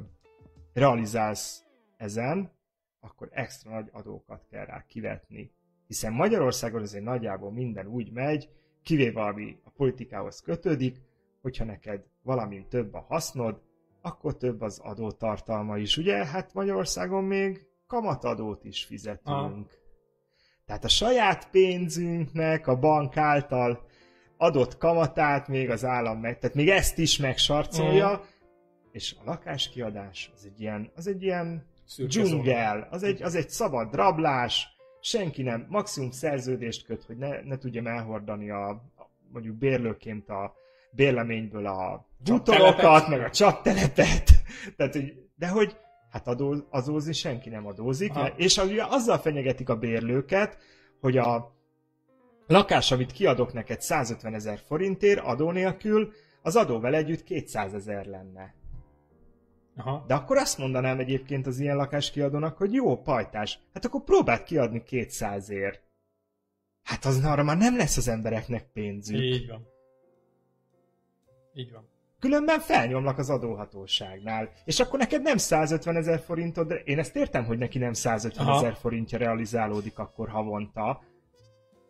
realizálsz ezen, akkor extra nagy adókat kell rá kivetni. Hiszen Magyarországon azért nagyjából minden úgy megy, kivéve ami a politikához kötődik, hogyha neked valamint több a hasznod, akkor több az adótartalma is. Ugye, hát Magyarországon még kamatadót is fizetünk. Ah. Tehát a saját pénzünknek a bank által adott kamatát még az állam meg, tehát még ezt is megsarcolja, uh-huh. És a lakáskiadás az egy ilyen, az egy ilyen dzsungel, az egy, az egy szabad rablás, senki nem, maximum szerződést köt, hogy ne, ne tudjam elhordani a, a mondjuk bérlőként a bérleményből a butorokat, meg a csaptelepet. Tehát, hogy, de hogy hát adó, adózni senki nem adózik, ha. és ugye azzal fenyegetik a bérlőket, hogy a lakás, amit kiadok neked 150 ezer forintért adó nélkül, az adóval együtt 200 ezer lenne. Aha. De akkor azt mondanám egyébként az ilyen lakáskiadónak, hogy jó, pajtás, hát akkor próbáld kiadni 200ért. Hát az arra már nem lesz az embereknek pénzük. Így van. Így van. Különben felnyomlak az adóhatóságnál. És akkor neked nem 150 ezer forintod, de én ezt értem, hogy neki nem 150 ezer forintja realizálódik akkor havonta,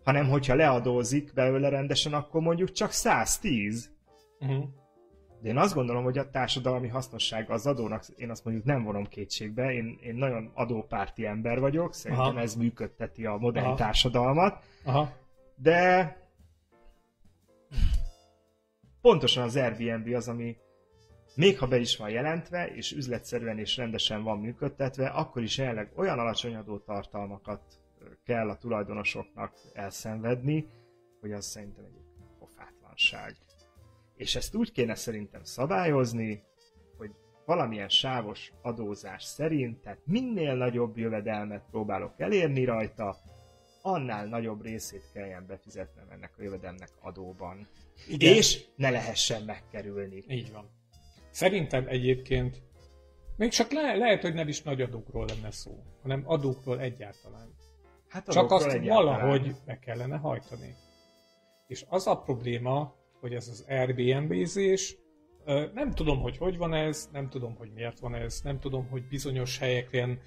hanem hogyha leadózik belőle rendesen, akkor mondjuk csak 110. Uh-huh. De én azt gondolom, hogy a társadalmi hasznossága az adónak, én azt mondjuk nem vonom kétségbe, én, én nagyon adópárti ember vagyok, szerintem Aha. ez működteti a modern Aha. társadalmat, Aha. de pontosan az Airbnb az, ami még ha be is van jelentve, és üzletszerűen és rendesen van működtetve, akkor is jelenleg olyan alacsony adótartalmakat kell a tulajdonosoknak elszenvedni, hogy az szerintem egy pofátlanság. És ezt úgy kéne szerintem szabályozni, hogy valamilyen sávos adózás szerint, tehát minél nagyobb jövedelmet próbálok elérni rajta, annál nagyobb részét kelljen befizetnem ennek a jövedelmnek adóban. Igen. És ne lehessen megkerülni. Így van. Szerintem egyébként még csak le, lehet, hogy nem is nagy adókról lenne szó, hanem adókról egyáltalán. Hát csak azt egyáltalán. valahogy meg kellene hajtani. És az a probléma, hogy ez az Airbnb-zés, nem tudom, hogy hogy van ez, nem tudom, hogy miért van ez, nem tudom, hogy bizonyos helyeken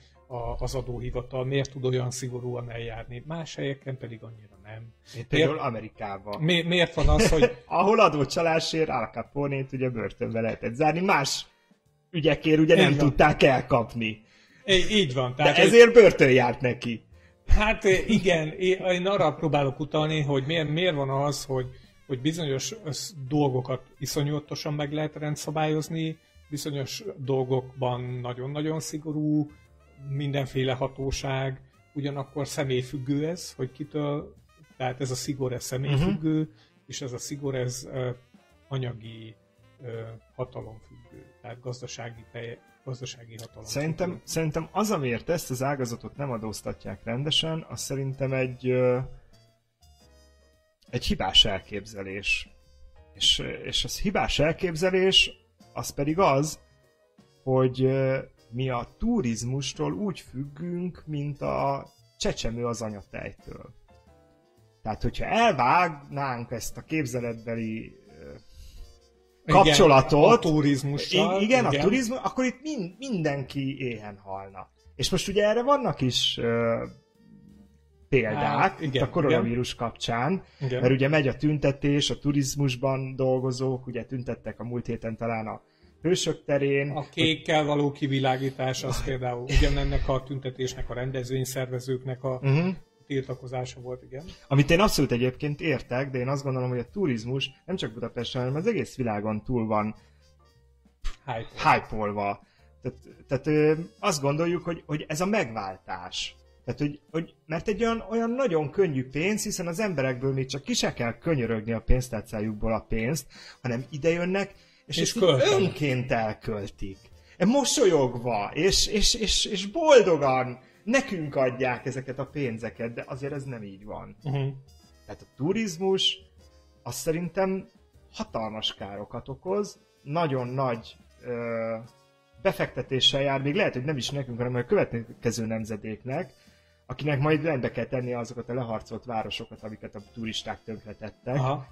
az adóhivatal miért tud olyan szigorúan eljárni, más helyeken pedig annyira nem. Mint például Amerikában. Mi, miért van az, hogy... Ahol adócsalásért Al capone ugye börtönbe lehetett zárni, más ügyekért ugye nem van. tudták elkapni. Így, így van. Tehát De ezért börtön járt neki. Hát igen, én arra próbálok utalni, hogy miért, miért van az, hogy hogy bizonyos dolgokat iszonyatosan meg lehet rendszabályozni, bizonyos dolgokban nagyon-nagyon szigorú, mindenféle hatóság, ugyanakkor személyfüggő ez, hogy kitől, tehát ez a szigor, ez személyfüggő, uh-huh. és ez a szigor, ez uh, anyagi uh, hatalomfüggő, tehát gazdasági, telje, gazdasági hatalom. Szerintem, szerintem az, amiért ezt az ágazatot nem adóztatják rendesen, az szerintem egy uh, egy hibás elképzelés. És, és az hibás elképzelés az pedig az, hogy mi a turizmustól úgy függünk, mint a csecsemő az anyatejtől. Tehát, hogyha elvágnánk ezt a képzeletbeli kapcsolatot, igen, a turizmussal, igen, igen, a turizmus, akkor itt mind, mindenki éhen halna. És most ugye erre vannak is példák hát, igen, a koronavírus igen. kapcsán, igen. mert ugye megy a tüntetés, a turizmusban dolgozók, ugye tüntettek a múlt héten talán a hősök terén. A kékkel való kivilágítás az például ugyanennek a tüntetésnek, a rendezvényszervezőknek a uh-huh. tiltakozása volt, igen. Amit én abszolút egyébként értek, de én azt gondolom, hogy a turizmus nem csak Budapesten, hanem az egész világon túl van hype-olva. Tehát, tehát azt gondoljuk, hogy, hogy ez a megváltás. Tehát, hogy, hogy, mert egy olyan, olyan nagyon könnyű pénz, hiszen az emberekből még csak ki se kell könyörögni a pénztárcájukból a pénzt, hanem idejönnek, és, és ezt önként elköltik. Mosolyogva, és, és, és, és boldogan nekünk adják ezeket a pénzeket, de azért ez nem így van. Uh-huh. Tehát a turizmus az szerintem hatalmas károkat okoz, nagyon nagy ö, befektetéssel jár, még lehet, hogy nem is nekünk, hanem a következő nemzedéknek, akinek majd rendbe kell tenni azokat a leharcolt városokat, amiket a turisták tönkretettek. Aha.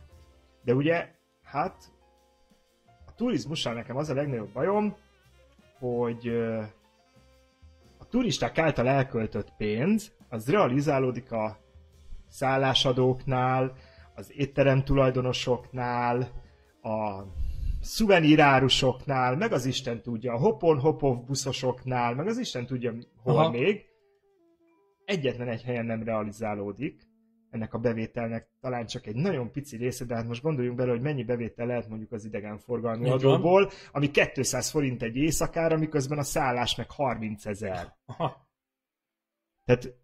De ugye, hát a turizmussal nekem az a legnagyobb bajom, hogy a turisták által elköltött pénz, az realizálódik a szállásadóknál, az étterem tulajdonosoknál, a szuvenírárusoknál, meg az Isten tudja, a hopon-hopov buszosoknál, meg az Isten tudja hol Aha. még, egyetlen egy helyen nem realizálódik, ennek a bevételnek talán csak egy nagyon pici része, de hát most gondoljunk bele, hogy mennyi bevétel lehet mondjuk az idegenforgalmi Így adóból, van. ami 200 forint egy éjszakára, miközben a szállás meg 30 ezer. Tehát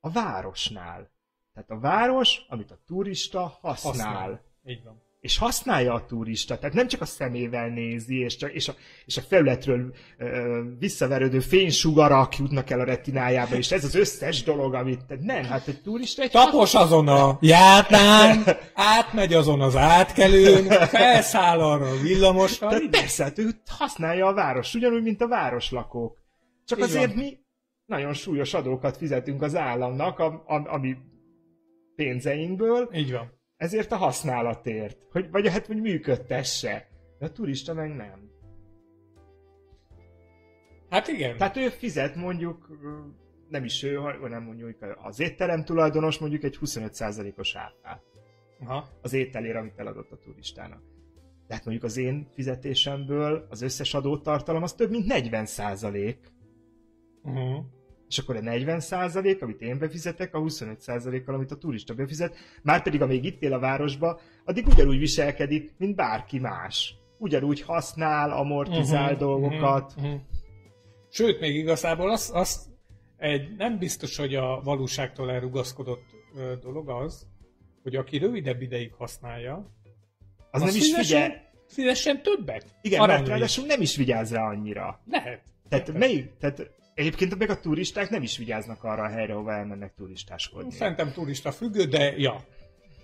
a városnál. Tehát a város, amit a turista használ. használ. Így van és használja a turista, tehát nem csak a szemével nézi, és, csak, és, a, és a felületről ö, visszaverődő fénysugarak jutnak el a retinájába, és ez az összes dolog, amit, tehát nem, hát egy turista egy... Tapos azon a jártán, átmegy azon az átkelőn, felszáll arra a villamosra. Tehát persze, hát ő használja a város, ugyanúgy, mint a városlakók. Csak Így azért van. mi nagyon súlyos adókat fizetünk az államnak, a, a, ami pénzeinkből. Így van ezért a használatért. Hogy, vagy hát, hogy működtesse. De a turista meg nem. Hát igen. Tehát ő fizet mondjuk, nem is ő, hanem mondjuk az étterem tulajdonos mondjuk egy 25%-os árát. Aha. Az ételére, amit eladott a turistának. De hát mondjuk az én fizetésemből az összes adótartalom az több mint 40 százalék. Uh-huh és akkor a 40% amit én befizetek, a 25% kal amit a turista befizet, már pedig amíg itt él a városba, addig ugyanúgy viselkedik, mint bárki más. Ugyanúgy használ, amortizál uh-huh, dolgokat. Uh-huh, uh-huh. Sőt, még igazából az, az egy nem biztos, hogy a valóságtól elrugaszkodott dolog az, hogy aki rövidebb ideig használja, az, az nem is figyel... Fizessen többet. Igen, mert ráadásul nem is vigyáz rá annyira. Lehet. Tehát, lehet. melyik, tehát Egyébként meg a turisták nem is vigyáznak arra a helyre, ahova elmennek turistáskodni. Szerintem turista függő, de ja,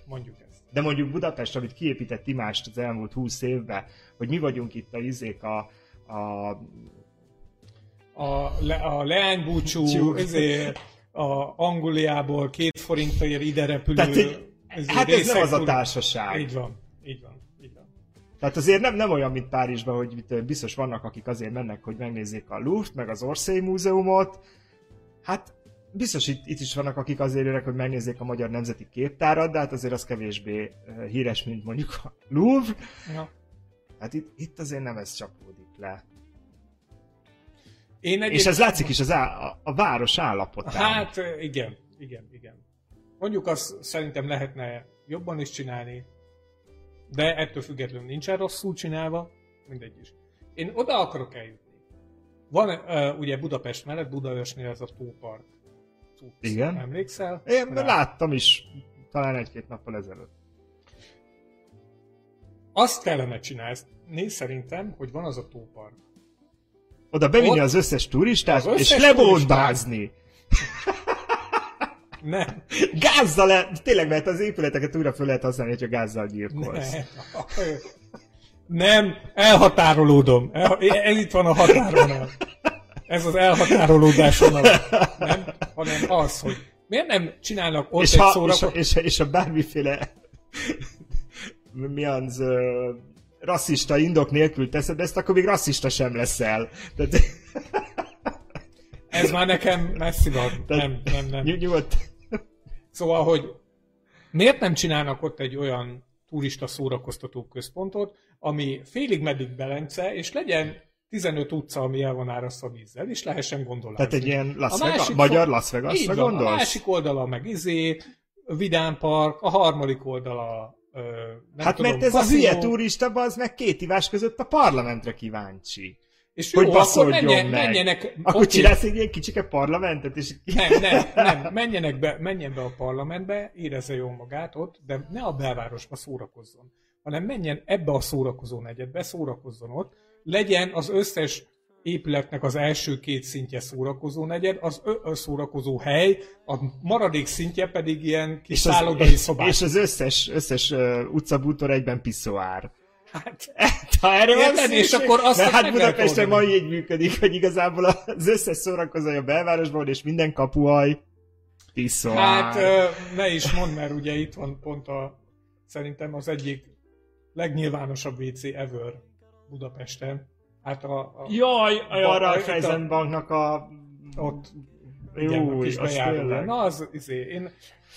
mondjuk ezt. De mondjuk Budapest, amit kiépített imást az elmúlt húsz évben, hogy mi vagyunk itt a izék a, a a, le, a leánybúcsú, ezért a Angliából két forintért ide repülő Tehát, hát ez nem az a társaság. Így van, így van. Tehát azért nem, nem olyan, mint Párizsban, hogy biztos vannak, akik azért mennek, hogy megnézzék a Louvre, meg az Orsay Múzeumot. Hát biztos itt, itt is vannak, akik azért jönnek, hogy megnézzék a Magyar Nemzeti Képtárat, de hát azért az kevésbé híres, mint mondjuk a Louvre. Ja. Hát itt, itt azért nem ez csapódik le. Én egyébként... És ez látszik is az á, a, város állapotán. Hát igen, igen, igen. Mondjuk azt szerintem lehetne jobban is csinálni, de ettől függetlenül nincsen rosszul csinálva, mindegy is. Én oda akarok eljutni. Van uh, ugye Budapest mellett, Budaörsnél ez a tópark. Cucc. Igen. Emlékszel? Én Rá. láttam is, talán egy-két nappal ezelőtt. Azt kellene csinálni szerintem, hogy van az a tópark. Oda bevinni Ott az összes turistát, az összes és lebombázni. Nem. Gázzal, le, tényleg, mert az épületeket újra föl lehet használni, hogyha gázzal gyilkolsz. Nem. Nem, elhatárolódom. El, el, itt van a határon. ez az elhatárolódás vonala. Nem, hanem az, hogy miért nem csinálnak ott és, egy ha, és, szórakozó... és, és a bármiféle mi az uh, rasszista indok nélkül teszed ezt, akkor még rasszista sem leszel. Tehát, Ez már nekem messzi van. Nem, nem, nem. ny- nyugodt. Szóval, hogy miért nem csinálnak ott egy olyan turista szórakoztató központot, ami félig meddig Belence, és legyen 15 utca, ami el van árasztva vízzel, és lehessen gondolni. Tehát egy ilyen Las A Vegas, másik magyar Las Vegasra van, a gondolsz? másik oldala meg izé, Vidám Park, a harmadik oldala nem hát tudom, mert ez a kaszinó. hülye turista, az meg két ivás között a parlamentre kíváncsi. És hogy jó, akkor menjen, meg. menjenek, Akkor oké, csinálsz egy ilyen kicsike parlamentet, és nem, nem, nem, menjenek be, menjen be a parlamentbe, érezze jól magát ott, de ne a belvárosba szórakozzon, hanem menjen ebbe a szórakozó negyedbe, szórakozzon ott, legyen az összes épületnek az első két szintje szórakozó negyed, az ö, ö, szórakozó hely, a maradék szintje pedig ilyen kis szállodai szobák. és az összes, összes uh, utcabútor egyben piszoár. Hát, Ha erre van Érted? És szükség, akkor azt mert hát Budapesten ma oldani. így működik, hogy igazából az összes szórakozója a belvárosban és minden kapuaj piszoár. hát ne is mondd, mert ugye itt van pont a, szerintem az egyik legnyilvánosabb WC ever Budapesten. Hát a, a Jaj, Ba- arra a a- Kaizenbanknak a... ott a Jó, kis az tényleg. Na, az, izé, én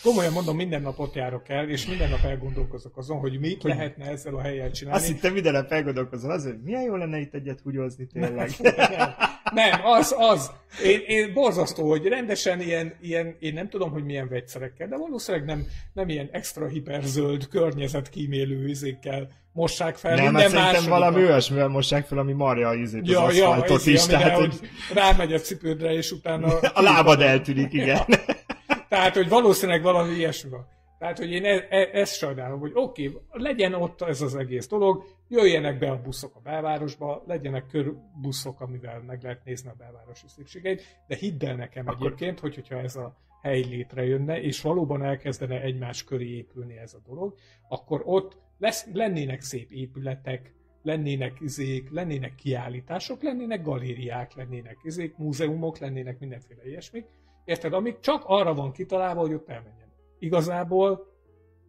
komolyan mondom, minden nap ott járok el, és minden nap elgondolkozok azon, hogy mit Hogy- lehetne ezzel a helyel csinálni. Azt hittem minden nap elgondolkozol az, hogy milyen jó lenne itt egyet húgyozni tényleg. nem, nem, az, az. Én, én borzasztó, hogy rendesen ilyen, ilyen, én nem tudom, hogy milyen vegyszerekkel, de valószínűleg nem, nem ilyen extra hiperzöld környezetkímélő izékkel mossák fel Nem, hát minden szerintem második valami olyasmivel mossák fel, ami marja izét, Ja, az ja, aszfaltot izé, is, amire, tehát hogy rámegy a cipődre, és utána... a lábad eltűnik, igen. Tehát, hogy valószínűleg valami ilyesmi van. Tehát, hogy én e- e- ezt sajnálom, hogy oké, okay, legyen ott ez az egész dolog, jöjjenek be a buszok a belvárosba, legyenek körbuszok, amivel meg lehet nézni a belvárosi szükségeit, de hidd el nekem Akkor... egyébként, hogy, hogyha ez a hely létrejönne, és valóban elkezdene egymás köré épülni ez a dolog, akkor ott lesz, lennének szép épületek, lennének izék, lennének kiállítások, lennének galériák, lennének izék, múzeumok, lennének mindenféle ilyesmik, Érted? Amik csak arra van kitalálva, hogy ott elmenjen. Igazából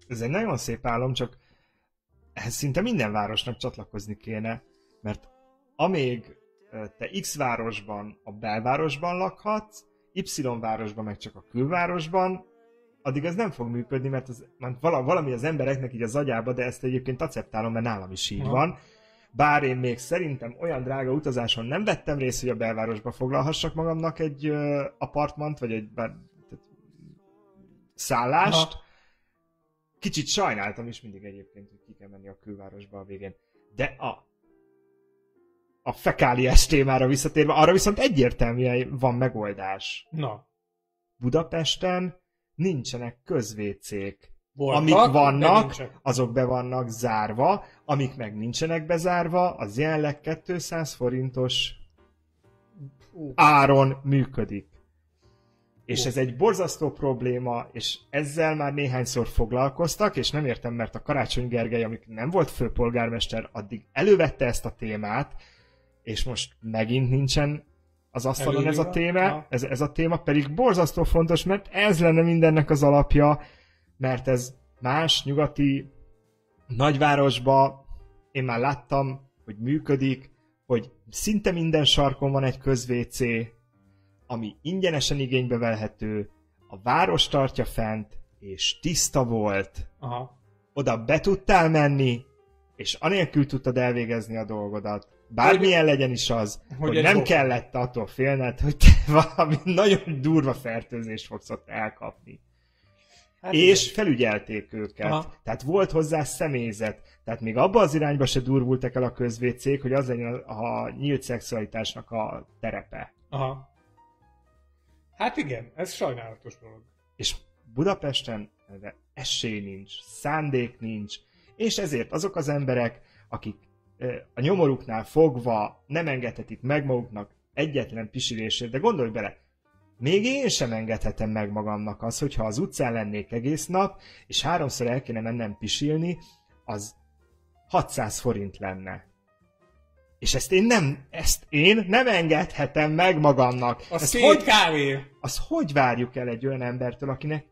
Ez egy nagyon szép álom, csak ehhez szinte minden városnak csatlakozni kéne, mert amíg te X városban a belvárosban lakhatsz, Y városban meg csak a külvárosban, addig ez nem fog működni, mert, az, mert valami az embereknek így az agyába, de ezt egyébként acceptálom, mert nálam is így Aha. van. Bár én még szerintem olyan drága utazáson nem vettem részt, hogy a belvárosba foglalhassak magamnak egy ö, apartmant, vagy egy bár, tehát, szállást. Aha. Kicsit sajnáltam is mindig egyébként, hogy ki kell menni a külvárosba a végén. De a a fekáliás témára visszatérve, arra viszont egyértelműen van megoldás. Na, Budapesten nincsenek közvécék. voltak, Amik vannak, azok be vannak zárva, amik meg nincsenek bezárva, az jelenleg 200 forintos áron működik. És ez egy borzasztó probléma, és ezzel már néhányszor foglalkoztak, és nem értem, mert a Karácsony Gergely, amik nem volt főpolgármester, addig elővette ezt a témát, és most megint nincsen az asztalon ez a téma, ez, ez a téma pedig borzasztó fontos, mert ez lenne mindennek az alapja, mert ez más nyugati nagyvárosba én már láttam, hogy működik, hogy szinte minden sarkon van egy közvécé, ami ingyenesen igénybe vehető, a város tartja fent, és tiszta volt. aha. Oda be tudtál menni, és anélkül tudtad elvégezni a dolgodat. Bármilyen legyen is az, hogy, hogy nem boka. kellett attól félned, hogy te valami nagyon durva fertőzést fogsz ott elkapni. Hát és felügyelték őket. Aha. Tehát volt hozzá személyzet. Tehát még abba az irányba se durvultak el a közvécék, hogy az legyen a, a nyílt szexualitásnak a terepe. Aha. Hát igen, ez sajnálatos dolog. És Budapesten erre esély nincs, szándék nincs, és ezért azok az emberek, akik a nyomoruknál fogva nem engedhetik meg maguknak egyetlen pisilésért, de gondolj bele, még én sem engedhetem meg magamnak az, hogyha az utcán lennék egész nap, és háromszor el kéne mennem pisilni, az 600 forint lenne. És ezt én nem, ezt én nem engedhetem meg magamnak. Az ezt hogy, kávé. azt hogy várjuk el egy olyan embertől, akinek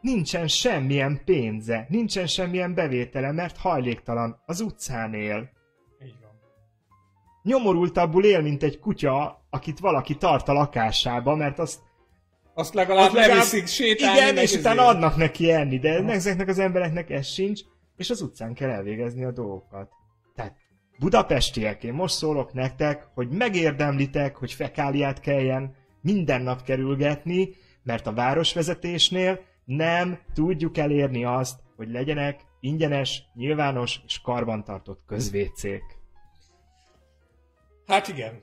nincsen semmilyen pénze, nincsen semmilyen bevétele, mert hajléktalan, az utcán él. Nyomorultabbul él, mint egy kutya, akit valaki tart a lakásába, mert azt Azt legalább az legalább- leviszik sétálni. Igen, és izé. utána adnak neki enni, de Aha. ezeknek az embereknek ez sincs, és az utcán kell elvégezni a dolgokat. Tehát budapestiek, én most szólok nektek, hogy megérdemlitek, hogy fekáliát kelljen minden nap kerülgetni, mert a városvezetésnél nem tudjuk elérni azt, hogy legyenek ingyenes, nyilvános és karbantartott közvécék. Hát igen.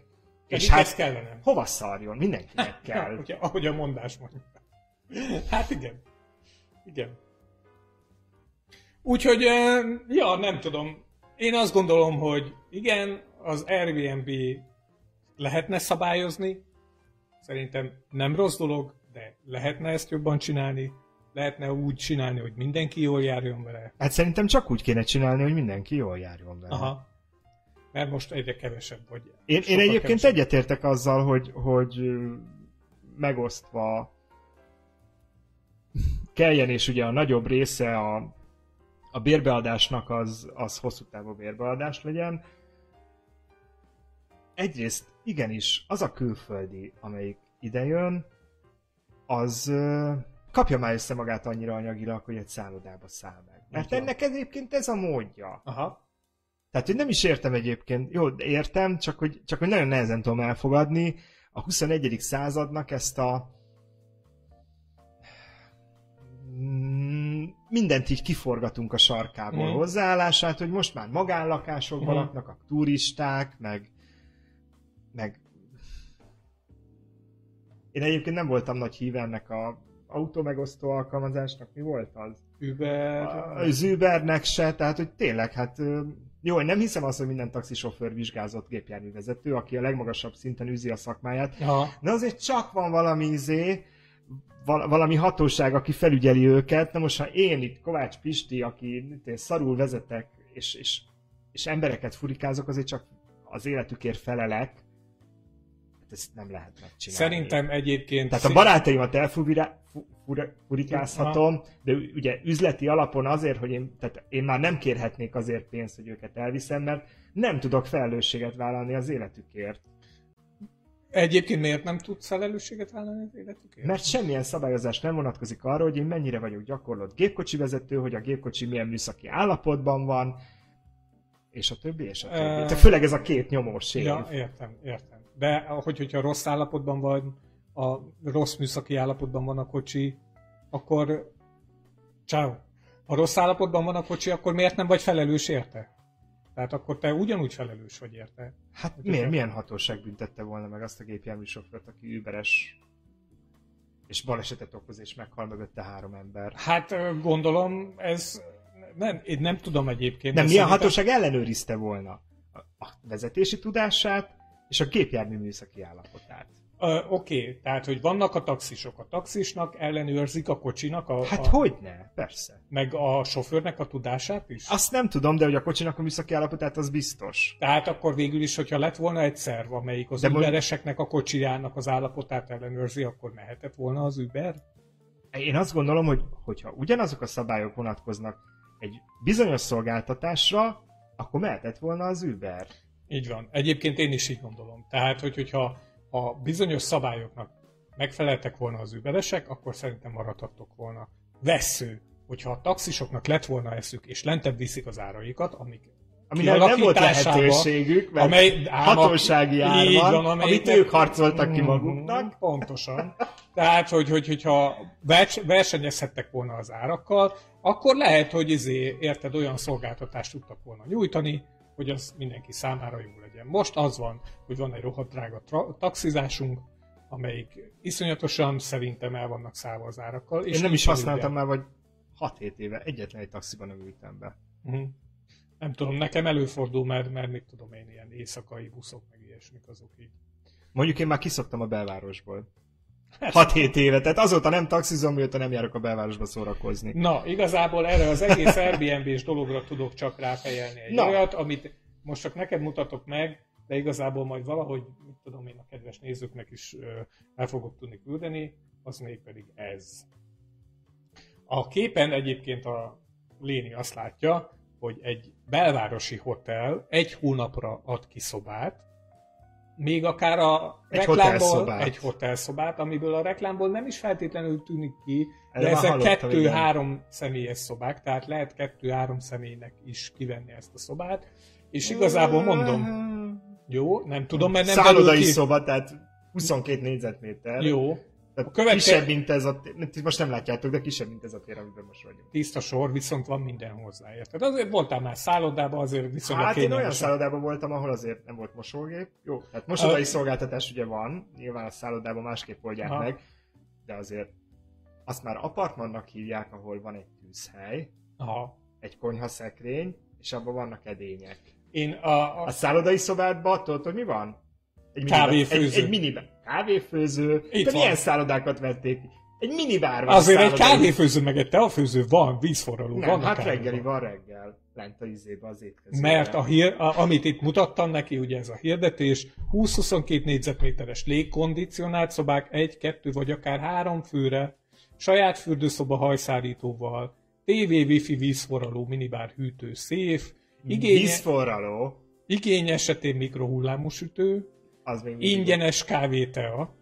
És És hát- ez kellene. Hova szarjon? Mindenkinek kell. Ugye, ahogy a mondás mondja. Hát igen. Igen. Úgyhogy, ja, nem tudom. Én azt gondolom, hogy igen, az Airbnb lehetne szabályozni. Szerintem nem rossz dolog, de lehetne ezt jobban csinálni. Lehetne úgy csinálni, hogy mindenki jól járjon vele. Hát szerintem csak úgy kéne csinálni, hogy mindenki jól járjon vele. Aha. Mert most egyre kevesebb vagy. Én, én egyébként kevesebb. egyetértek azzal, hogy, hogy megosztva kelljen, és ugye a nagyobb része a, a bérbeadásnak az, az hosszú távú bérbeadás legyen. Egyrészt igenis, az a külföldi, amelyik idejön, az kapja már össze magát annyira anyagilag, hogy egy szállodába száll meg. Mert ennek egyébként ez a módja. Aha. Tehát, hogy nem is értem egyébként, jó, értem, csak hogy, csak hogy nagyon nehezen tudom elfogadni a 21. századnak ezt a Mm, mindent így kiforgatunk a sarkából Mhm. hozzáállását, hogy most már magánlakásokban Mhm. laknak a turisták, meg, meg én egyébként nem voltam nagy híve ennek a autómegosztó alkalmazásnak, mi volt az? Uber... Az Ubernek se, tehát hogy tényleg, hát jó, én nem hiszem azt, hogy minden taxisofőr vizsgázott gépjárművezető, aki a legmagasabb szinten űzi a szakmáját, Aha. de azért csak van valami izé, val- valami hatóság, aki felügyeli őket. Na most, ha én itt Kovács Pisti, aki én, szarul vezetek, és, és, és embereket furikázok, azért csak az életükért felelek, hát ezt nem lehet megcsinálni. Szerintem egyébként... Tehát a barátaimat elfurikázhatom, furikázhatom, de ugye üzleti alapon azért, hogy én, tehát én már nem kérhetnék azért pénzt, hogy őket elviszem, mert nem tudok felelősséget vállalni az életükért. Egyébként miért nem tudsz felelősséget vállalni az életükért? Mert semmilyen szabályozás nem vonatkozik arra, hogy én mennyire vagyok gyakorlott gépkocsi vezető, hogy a gépkocsi milyen műszaki állapotban van, és a többi, és a többi. Ö, Tehát főleg ez a két nyomós év. Ja, értem, értem. De hogy, hogyha rossz állapotban van, a rossz műszaki állapotban van a kocsi, akkor... Ciao. Ha rossz állapotban van a kocsi, akkor miért nem vagy felelős érte? Tehát akkor te ugyanúgy felelős vagy érte. Hát Hogy hogyha- milyen hatóság büntette volna meg azt a gépjárműsofőrt, aki überes és balesetet okoz, és meghal mögötte három ember. Hát gondolom, ez... Nem, én nem tudom egyébként. Nem, milyen szerintem- hatóság ellenőrizte volna a, a vezetési tudását és a gépjármű műszaki állapotát. Ö, Oké, okay, tehát hogy vannak a taxisok. A taxisnak ellenőrzik a kocsinak, a, Hát a, hogyne, persze. meg a sofőrnek a tudását is? Azt nem tudom, de hogy a kocsinak a műszaki állapotát, az biztos. Tehát akkor végül is, hogyha lett volna egy szerv, amelyik az De Ubereseknek a kocsijának az állapotát ellenőrzi, akkor mehetett volna az Uber? Én azt gondolom, hogy hogyha ugyanazok a szabályok vonatkoznak egy bizonyos szolgáltatásra, akkor mehetett volna az Uber. Így van. Egyébként én is így gondolom. Tehát, hogy, hogyha a bizonyos szabályoknak megfeleltek volna az Uberesek, akkor szerintem maradhattok volna. Vessző, hogyha a taxisoknak lett volna eszük, és lentebb viszik az áraikat, amik Aminek nem volt lehetőségük, mert amely, hatósági ár van, amit ők harcoltak ki Mhm, maguknak. Pontosan. Tehát, hogy, hogy, hogyha vers- versenyezhettek volna az árakkal, akkor lehet, hogy izé, érted, olyan szolgáltatást tudtak volna nyújtani, hogy az mindenki számára jó legyen. Most az van, hogy van egy rohadt drága tra- taxizásunk, amelyik iszonyatosan szerintem el vannak szállva az árakkal. És Én nem is használtam már, vagy 6-7 éve. Egyetlen egy taxiban nem ültem be. Mhm. Nem tudom, nekem előfordul, mert, mert mit tudom én, ilyen éjszakai buszok, meg ilyesmik azok így. Mondjuk én már kiszoktam a belvárosból. 6-7 éve, tehát azóta nem taxizom, mióta nem járok a belvárosba szórakozni. Na, igazából erre az egész Airbnb-s dologra tudok csak ráfejelni egy Na. olyat, amit most csak neked mutatok meg, de igazából majd valahogy, mit tudom én, a kedves nézőknek is el fogok tudni küldeni, az még pedig ez. A képen egyébként a Léni azt látja, hogy egy belvárosi hotel egy hónapra ad ki szobát, még akár a Egy reklámból hotelszobát. egy hotelszobát, amiből a reklámból nem is feltétlenül tűnik ki, de már ezek kettő-három személyes szobák, tehát lehet kettő-három személynek is kivenni ezt a szobát, és igazából mondom, jó, nem tudom, mert nem derül Szállodai ki. szoba, tehát 22 négyzetméter. Jó, A követke- Kisebb, mint ez a tér. Most nem látjátok, de kisebb, mint ez a tér, amiben most vagyunk. tiszta sor, viszont van minden hozzá, érted? Azért voltál már szállodában, azért viszonylag Hát én olyan szállodában voltam, ahol azért nem volt mosógép. Jó, tehát mosodai Ö- szolgáltatás ugye van, nyilván a szállodában másképp oldják Aha. meg, de azért azt már apartmannak hívják, ahol van egy tűzhely, Aha. egy konyhaszekrény, és abban vannak edények. Én a, A a, szállodai szobádban tudod, hogy mi van? Egy Kávéfőző. Egy, egy minibar. Kávéfőző. Itt de van. milyen szállodákat vették? Egy minibár van. azért egy kávéfőző, meg egy teafőző van, vízforraló Nem, van. hát reggeli van reggel. Lent a izébe az étkezőben. Mert a hír, a, amit itt mutattam neki, ugye ez a hirdetés, 20-22 négyzetméteres légkondicionált szobák, egy, kettő vagy akár három főre, saját fürdőszoba hajszárítóval, TV, wifi, vízforraló, minibár, hűtő, széf, igény, Vízforraló. igény esetén mikrohullámú sütő, Az még ingyenes kávétea,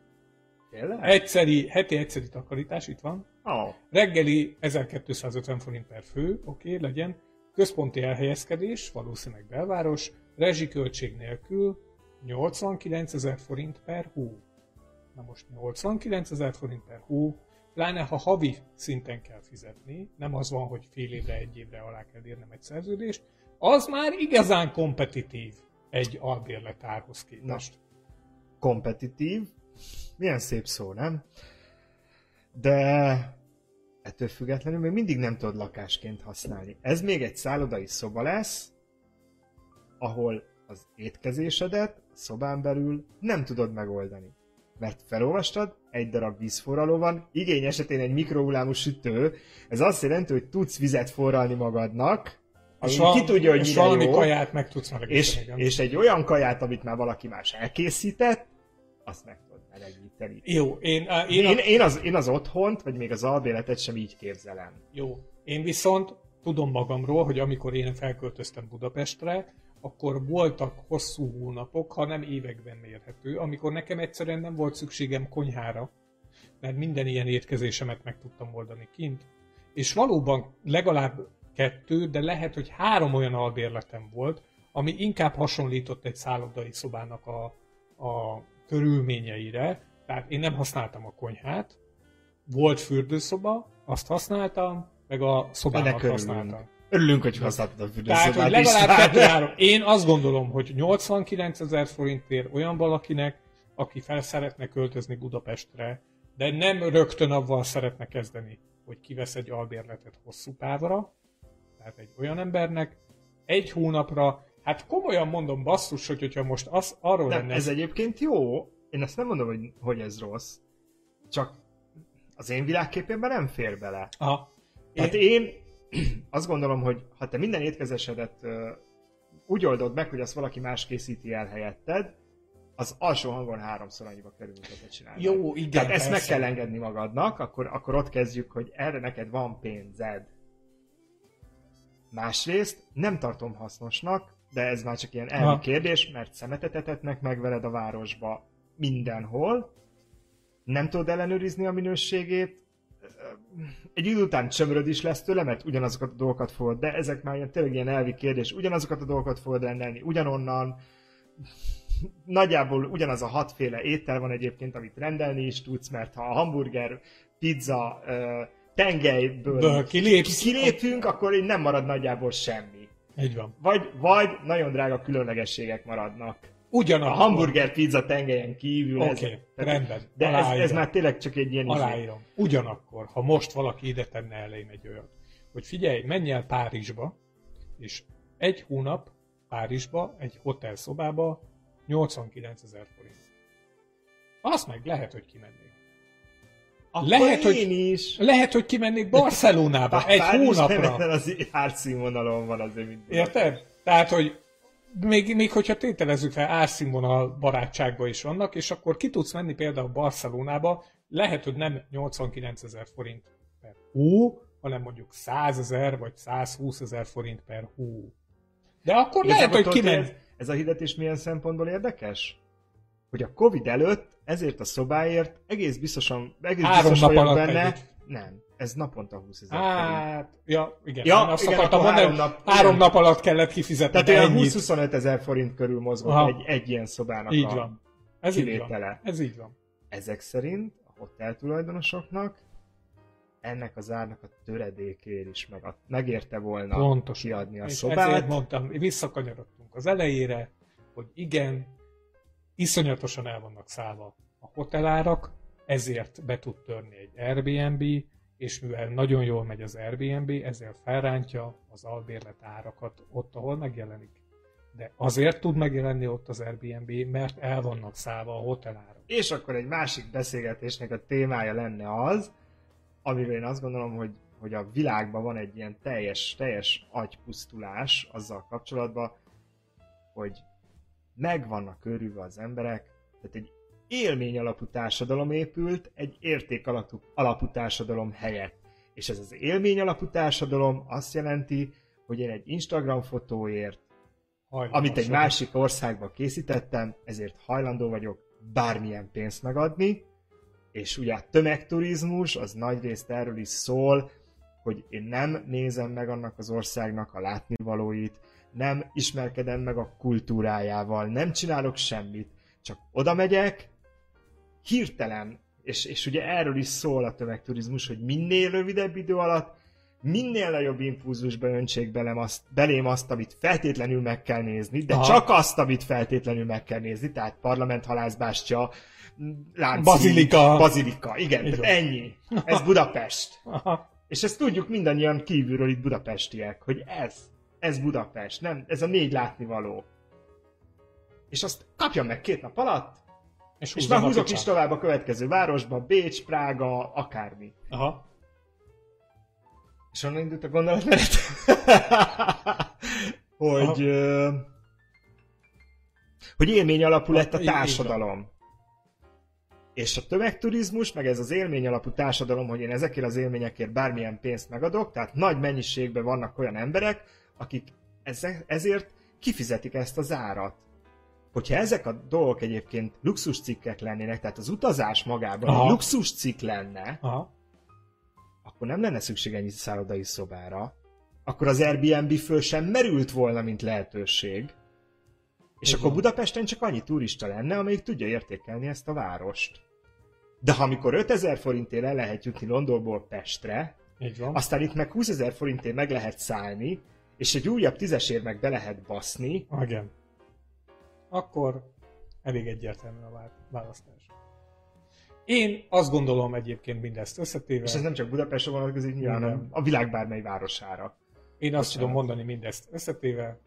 Tényleg? egyszeri, heti egyszeri takarítás, itt van, Oh. Reggeli 1250 forint per fő, oké, okay, legyen. Központi elhelyezkedés, valószínűleg belváros, rezsiköltség nélkül 89 ezer forint per hó. Na most 89 ezer forint per hó, pláne ha havi szinten kell fizetni, nem az van, hogy fél évre, egy évre alá kell írnem egy szerződést, az már igazán kompetitív egy albérletárhoz képest. Kompetitív. Milyen szép szó, nem? De ettől függetlenül még mindig nem tudod lakásként használni. Ez még egy szállodai szoba lesz, ahol az étkezésedet a szobán belül nem tudod megoldani. Mert felolvastad, egy darab vízforraló van, igény esetén egy mikrohullámú sütő, ez azt jelenti, hogy tudsz vizet forralni magadnak, És, ki tudja, hogy és mire jó, kaját meg tudsz és, melegíteni. igen. és egy olyan kaját, amit már valaki más elkészített, azt meg tudod melegíteni. Jó, én, á, én, Én, a, én, az, én az otthont, vagy még az albéletet sem így képzelem. jó, én viszont tudom magamról, hogy amikor én felköltöztem Budapestre, akkor voltak hosszú hónapok, ha nem években mérhető, amikor nekem egyszerűen nem volt szükségem konyhára, mert minden ilyen étkezésemet meg tudtam oldani kint. És valóban legalább kettő, de lehet, hogy három olyan albérletem volt, ami inkább hasonlított egy szállodai szobának a, a körülményeire. Tehát én nem használtam a konyhát, volt fürdőszoba, azt használtam, meg a szobámat használtam. Örülünk, hogy használtad a Tehát, hogy fürdőszobát legalább kettő-három. Én azt gondolom, hogy 89 ezer forintért olyan valakinek, aki fel szeretne költözni Budapestre, de nem rögtön avval szeretne kezdeni, hogy kivesz egy albérletet hosszú távra, tehát egy olyan embernek, egy hónapra, hát komolyan mondom basszus, hogy hogyha most az, arról Nem, lenne... ez egyébként jó. Én azt nem mondom, hogy, hogy ez rossz. Csak az én világképemben nem fér bele. Aha. Tehát én azt gondolom, hogy ha te minden étkezesedet ö, úgy oldod meg, hogy azt valaki más készíti el helyetted, az alsó hangon háromszor annyiba kerül, ha te csinálod. Jó, igen, Tehát ezt meg kell engedni magadnak, akkor, akkor ott kezdjük, hogy erre neked van pénzed. Másrészt nem tartom hasznosnak, de ez már csak ilyen elvi kérdés, mert szemetet etetnek meg veled a városba mindenhol, nem tudod ellenőrizni a minőségét, egy idő után csömöröd is lesz tőle, mert ugyanazokat a dolgokat fogod, de ezek már ilyen, tényleg ilyen elvi kérdés, ugyanazokat a dolgokat fogod rendelni, ugyanonnan, nagyjából ugyanaz a hatféle étel van egyébként, amit rendelni is tudsz, mert ha a hamburger, pizza, tengelyből Ből kilépsz. kilépünk, akkor így nem marad nagyjából semmi. Így van. Vagy, vagy nagyon drága különlegességek maradnak. Ugyanakkor. A hamburger pizza tengelyen kívül. Oké, ez- tehát- rendben. De ez, Aláírom. ez már tényleg csak egy ilyen... izé. Aláírom. Ugyanakkor, ha most valaki ide tenne elém egy olyat, hogy figyelj, menj el Párizsba, és egy hónap Párizsba, egy hotel szobába 89 ezer forint. Azt meg lehet, hogy kimennék. Akkor Lehet, hogy- én is. Lehet, hogy kimennék Barcelonába egy Párizs hónapra. nem az árszínvonalon van azért, mint Érted? Tehát, hogy még, még hogyha tételezzük fel, árszínvonal barátságba is vannak, és akkor ki tudsz menni például Barcelonába, lehet, hogy nem 89 ezer forint per hó, hanem mondjuk 100 ezer vagy 120 ezer forint per hó. De akkor lehet, hogy kimegy. Ez, ez a hirdetés milyen szempontból érdekes? Hogy a Covid előtt ezért a szobáért egész biztosan, egész Három biztos nap alatt benne. együtt. Nem, ez naponta 20 ezer. Hát, ja, igen. Ja, én azt igen, akartam mondani, három nap- három igen. nap alatt kellett kifizetni Tehát olyan ennyit. 20-25 ezer forint körül mozgott Aha. egy, egy ilyen szobának Így a van. Ez így van. kivétele. Ez így van. Ezek szerint a hotel tulajdonosoknak ennek az árnak a töredékért is meg, megérte volna Pontosan. kiadni a És szobát. ezért mondtam, visszakanyarodtunk az elejére, hogy igen, iszonyatosan el vannak szállva a hotelárak, ezért be tud törni egy Airbnb, és mivel nagyon jól megy az Airbnb, ezért felrántja az albérlet árakat ott, ahol megjelenik. De azért tud megjelenni ott az Airbnb, mert el vannak szállva a hotelárak. És akkor egy másik beszélgetésnek a témája lenne az, amiről én azt gondolom, hogy, hogy a világban van egy ilyen teljes, teljes agypusztulás azzal kapcsolatban, hogy meg vannak őrülve az emberek, tehát egy élmény alapú társadalom épült egy érték alapú, alapú társadalom helyett. És ez az élmény alapú társadalom azt jelenti, hogy én egy Instagram fotóért, Hajlamos amit egy másik országban készítettem, ezért hajlandó vagyok bármilyen pénzt megadni, és ugye a tömegturizmus az nagyrészt erről is szól, hogy én nem nézem meg annak az országnak a látnivalóit, nem ismerkedem meg a kultúrájával, nem csinálok semmit, csak oda megyek, hirtelen, és, és ugye erről is szól a tömegturizmus, hogy minél rövidebb idő alatt, minél nagyobb impulzusba öntsék belem azt, belém azt, amit feltétlenül meg kell nézni, de Aha. csak azt, amit feltétlenül meg kell nézni, tehát parlament, halászbástya, lánci, Bazilika. Bazilika, igen, tehát ennyi. Ez Budapest. Aha. És ezt tudjuk mindannyian kívülről itt budapestiek, hogy ez, ez Budapest, nem, ez a négy látnivaló. És azt kapjam meg két nap alatt, És, és már húzok is tovább a következő városba, Bécs, Prága, akármi. Aha. És onnan indult a gondolatmenet, hogy, ö, hogy élmény alapú lett a társadalom. És a tömegturizmus, meg ez az élmény alapú társadalom, hogy én ezekért az élményekért bármilyen pénzt megadok, tehát nagy mennyiségben vannak olyan emberek, akik ezért kifizetik ezt az árat. Hogyha ezek a dolgok egyébként luxuscikkek lennének, tehát az utazás magában Aha. egy luxuscikk lenne, Aha. akkor nem lenne szükség ennyi szállodai szobára. Akkor az Airbnb föl sem merült volna, mint lehetőség. És Így akkor. Budapesten csak annyi turista lenne, amelyik tudja értékelni ezt a várost. De ha amikor 5000 forintért el lehet jutni Londonból Pestre, Így van. aztán itt meg 20 ezer forintért meg lehet szállni, és egy újabb tízesért meg be lehet baszni, Igen. Akkor elég egyértelmű a vá- választás. Én azt gondolom egyébként mindezt összetéve, és ez nem csak Budapestre vonatkozik, nyilván, Nem. hanem a világ bármely városára. én azt bocsánat. tudom mondani mindezt összetéve,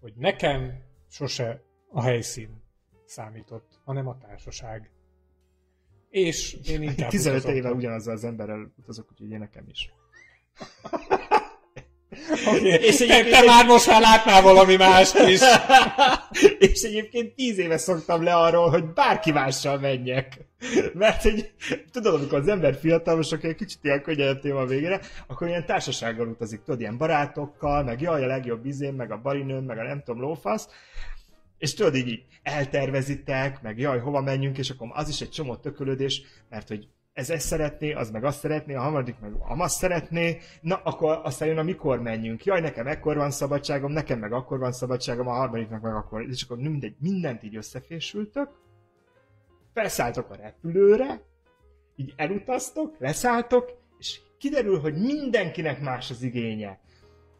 hogy nekem sose a helyszín számított, hanem a társaság. És én inkább 15 utazottam. éve ugyanazzal az emberrel utazok, úgyhogy én nekem is. Okay. És És te, egyébként- te már most már látnál valami mást is. és egyébként tíz éve szoktam le arról, hogy bárki mással menjek. Mert hogy tudod, amikor az ember fiatal, most akkor egy kicsit ilyen könnyebb téma a végére, akkor ilyen társasággal utazik, tudod, ilyen barátokkal, meg jaj, a legjobb izém, meg a barinőm, meg a nem tudom, lófasz. És tudod, így, így eltervezitek, meg jaj, hova menjünk, és akkor az is egy csomó tökölődés, mert hogy ez ezt szeretné, az meg azt szeretné, a harmadik meg azt szeretné, na akkor aztán jön a mikor menjünk. Jaj, nekem ekkor van szabadságom, nekem meg akkor van szabadságom, a harmadiknak meg akkor. És akkor mindegy, mindent így összefésültök, felszálltok a repülőre, így elutaztok, leszálltok, és kiderül, hogy mindenkinek más az igénye.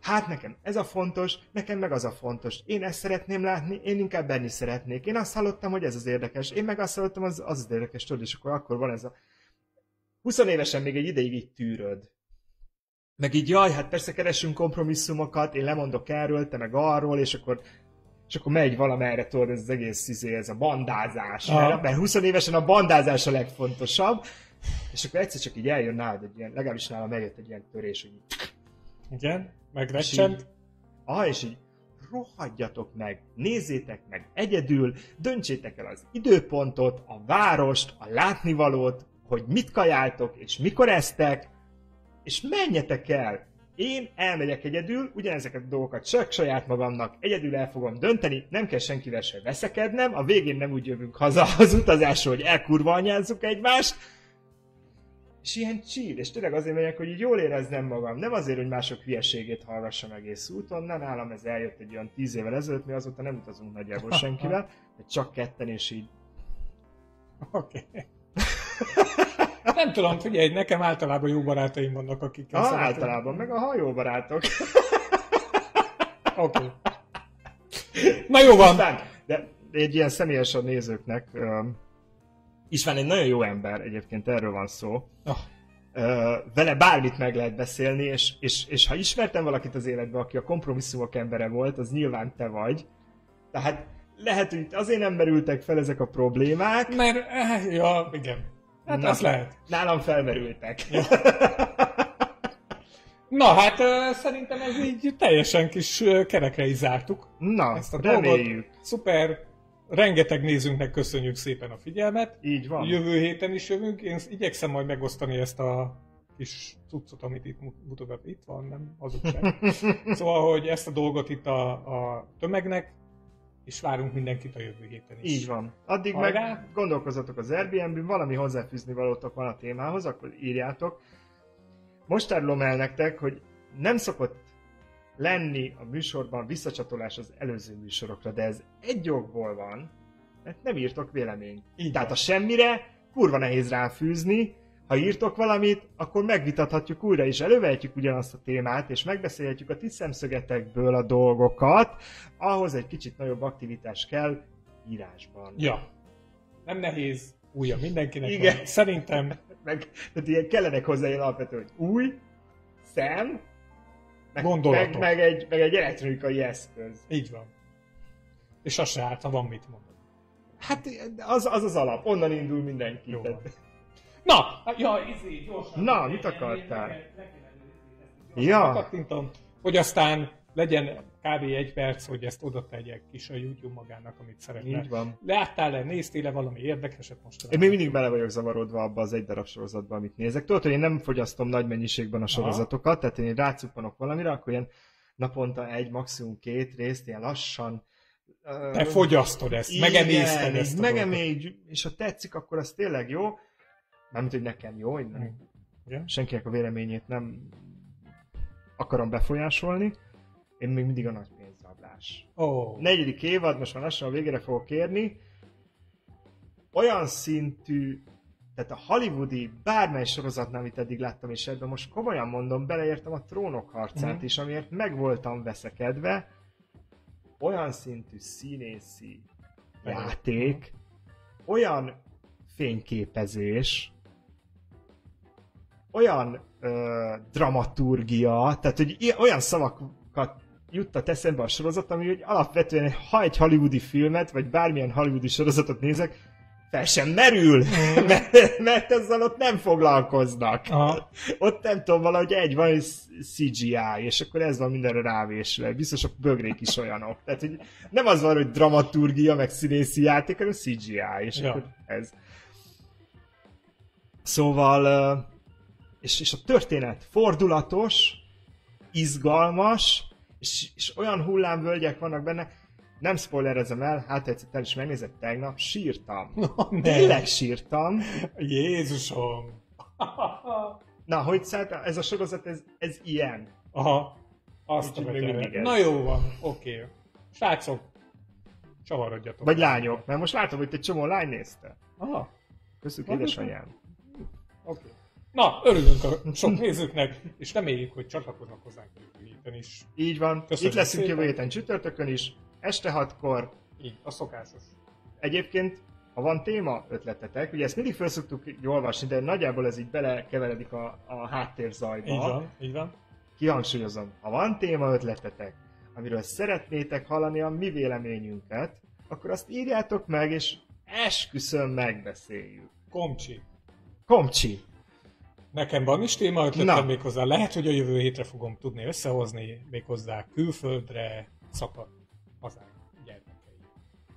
Hát nekem ez a fontos, nekem meg az a fontos. Én ezt szeretném látni, én inkább benni szeretnék. Én azt hallottam, hogy ez az érdekes. Én meg azt hallottam, az az, az érdekes, tudod, és akkor, akkor van ez a 20 évesen még egy ideig így tűröd. Meg így, jaj, hát persze keresünk kompromisszumokat, én lemondok erről, te meg arról, és akkor és akkor megy valamerre, tudod, ez az egész izé, ez a bandázás. Aha. Mert, mert 20 évesen a bandázás a legfontosabb, és akkor egyszer csak így eljön nálad egy ilyen, legalábbis nálam eljött egy ilyen törés, hogy így, Igen, és megrecsent. így, ah, és így rohadjatok meg, nézzétek meg egyedül, döntsétek el az időpontot, a várost, a látnivalót, hogy mit kajáltok és mikor eztek, és menjetek el! Én elmegyek egyedül, ugyanezeket a dolgokat csak saját magamnak egyedül el fogom dönteni, nem kell senkivel se veszekednem, a végén nem úgy jövünk haza az utazásról, hogy elkurvanyázzuk egymást, és ilyen chill, és tényleg azért megyek, hogy így jól éreznem magam. Nem azért, hogy mások hülyeségét hallgassam egész úton, nem nálam ez eljött egy olyan tíz évvel ezelőtt, mi azóta nem utazunk nagyjából senkivel, de csak ketten, és így Oké. Okay. Nem tudom, figyelj, nekem általában jó barátaim vannak, akik ah, általában, meg a hajóbarátok. Oké. Okay. Na jó van. Aztán, de egy ilyen személyes a nézőknek, István egy nagyon jó ember, egyébként erről van szó. Oh. Vele bármit meg lehet beszélni, és, és, és ha ismertem valakit az életben, aki a kompromisszumok embere volt, az nyilván te vagy. Tehát lehet, hogy azért nem merültek fel ezek a problémák. Mert, eh, ja, igen. Hát Na, az lehet. Nálam felmerültek. Ja. Na hát szerintem ez így teljesen kis kerekre is zártuk. Na, ezt a reméljük. Dolgot. Szuper, rengeteg nézőnknek köszönjük szépen a figyelmet. Így van. Jövő héten is jövünk. Én igyekszem majd megosztani ezt a kis cuccot, amit itt mutogat. Itt van, nem? Sem. szóval, hogy ezt a dolgot itt a, a tömegnek, és várunk mindenkit a jövő héten is. Így van. Addig Hajrá. meg gondolkozzatok az Airbnb-n, valami hozzáfűzni valótok van a témához, akkor írjátok. Most árulom el nektek, hogy nem szokott lenni a műsorban visszacsatolás az előző műsorokra, de ez egy jogból van, mert nem írtok véleményt. Így Tehát a semmire kurva nehéz ráfűzni, ha írtok valamit, akkor megvitathatjuk újra, és elővehetjük ugyanazt a témát, és megbeszélhetjük a ti szemszögetekből a dolgokat. Ahhoz egy kicsit nagyobb aktivitás kell írásban. Ja. Nem nehéz, újja mindenkinek Igen. Van. Szerintem. meg, tehát ilyen kellenek hozzá ilyen alapvető, hogy új, szem, meg, Gondolatok. Meg, meg, egy, meg egy elektronikai eszköz. Így van. És az se árt, ha van mit mondani. Hát az az, az alap, onnan indul mindenki. Jó Na, ja, izé, gyorsan. Na, mit akartál? Ja. Kattintom, hogy aztán legyen kb. egy perc, hogy ezt oda tegyek is a YouTube magának, amit szeretne. Így van. Láttál-e, néztél-e valami érdekeset most? Én még mindig bele vagyok zavarodva abba az egy darab sorozatban, amit nézek. Tudod, hogy én nem fogyasztom nagy mennyiségben a sorozatokat, Aha. tehát én rácuppanok valamire, akkor ilyen naponta egy, maximum két részt, ilyen lassan te fogyasztod ezt, megemészted ezt megemégy, és ha tetszik, akkor az tényleg jó. Mármint, hogy nekem jó, hogy nem. Yeah. senkinek a véleményét nem akarom befolyásolni. Én még mindig a nagy pénzrablás. Oh. Negyedik évad, most már lassan a végére fogok kérni. Olyan szintű, tehát a hollywoodi bármely sorozatnál, amit eddig láttam, és ebben most komolyan mondom, beleértem a trónok harcát mm. is, amiért meg voltam veszekedve. Olyan szintű színészi játék, olyan fényképezés, olyan ö, dramaturgia, tehát hogy olyan szavakat juttat eszembe a sorozat, ami hogy alapvetően, ha egy hollywoodi filmet, vagy bármilyen hollywoodi sorozatot nézek, fel sem merül, mm. mert, mert ezzel ott nem foglalkoznak. Aha. Ott nem tudom, valahogy egy van, CGI, és akkor ez van mindenre rávésve. Biztos a bögrék is olyanok. Tehát, hogy nem az van, hogy dramaturgia, meg színészi játék, hanem CGI, és ja. akkor ez. Szóval, és, és a történet fordulatos, izgalmas, és, és olyan hullámvölgyek vannak benne, nem spoilerezem el, hát egyszer el is megnézett tegnap, sírtam. No, Tényleg sírtam. Jézusom! Na, hogy szállt, ez a sorozat, ez, ez ilyen. Aha, azt a Na jó van, oké. Okay. Srácok, csavarodjatok. Vagy lányok, mert most látom, hogy egy csomó lány nézte. Aha. Köszönjük, édesanyám. Oké. Okay. Na, örülünk a sok nézőknek, és reméljük, hogy csatlakoznak hozzánk héten is. Így van. Köszönjük Itt leszünk szépen. jövő héten csütörtökön is, este hatkor. Így, a szokásos. Egyébként, ha van téma ötletetek, ugye ezt mindig fel szoktuk olvasni, de nagyjából ez így belekeveredik a, a háttérzajba. Így van, így van. Kihangsúlyozom, ha van téma ötletetek, amiről szeretnétek hallani a mi véleményünket, akkor azt írjátok meg, és esküszöm megbeszéljük. Komcsi. Komcsi. Nekem van is téma ötletem méghozzá. Lehet, hogy a jövő hétre fogom tudni összehozni méghozzá külföldre szakadt hazánk gyermekei.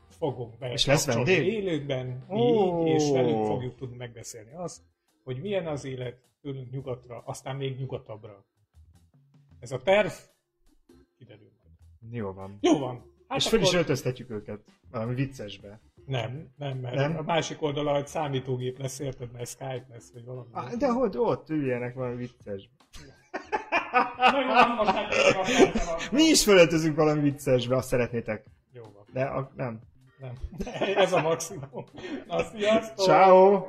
Fogunk be És lesz vendég? élőben, Ó. így, és velük fogjuk tudni megbeszélni azt, hogy milyen az élet tőlünk nyugatra, aztán még nyugatabbra. Ez a terv kiderül majd. Jó van. Jó van. Hát és fel is akkor- öltöztetjük őket valami viccesbe. Nem, nem, mert Nem? a másik oldala egy számítógép lesz, érted, mert Skype lesz, vagy valami. Á, de hogy ott üljenek valami mondtam, Mi is felöltözünk valami viccesbe, azt szeretnétek. Jó van, De a, nem. nem. Ez a maximum. Na, sziasztok! Ciao.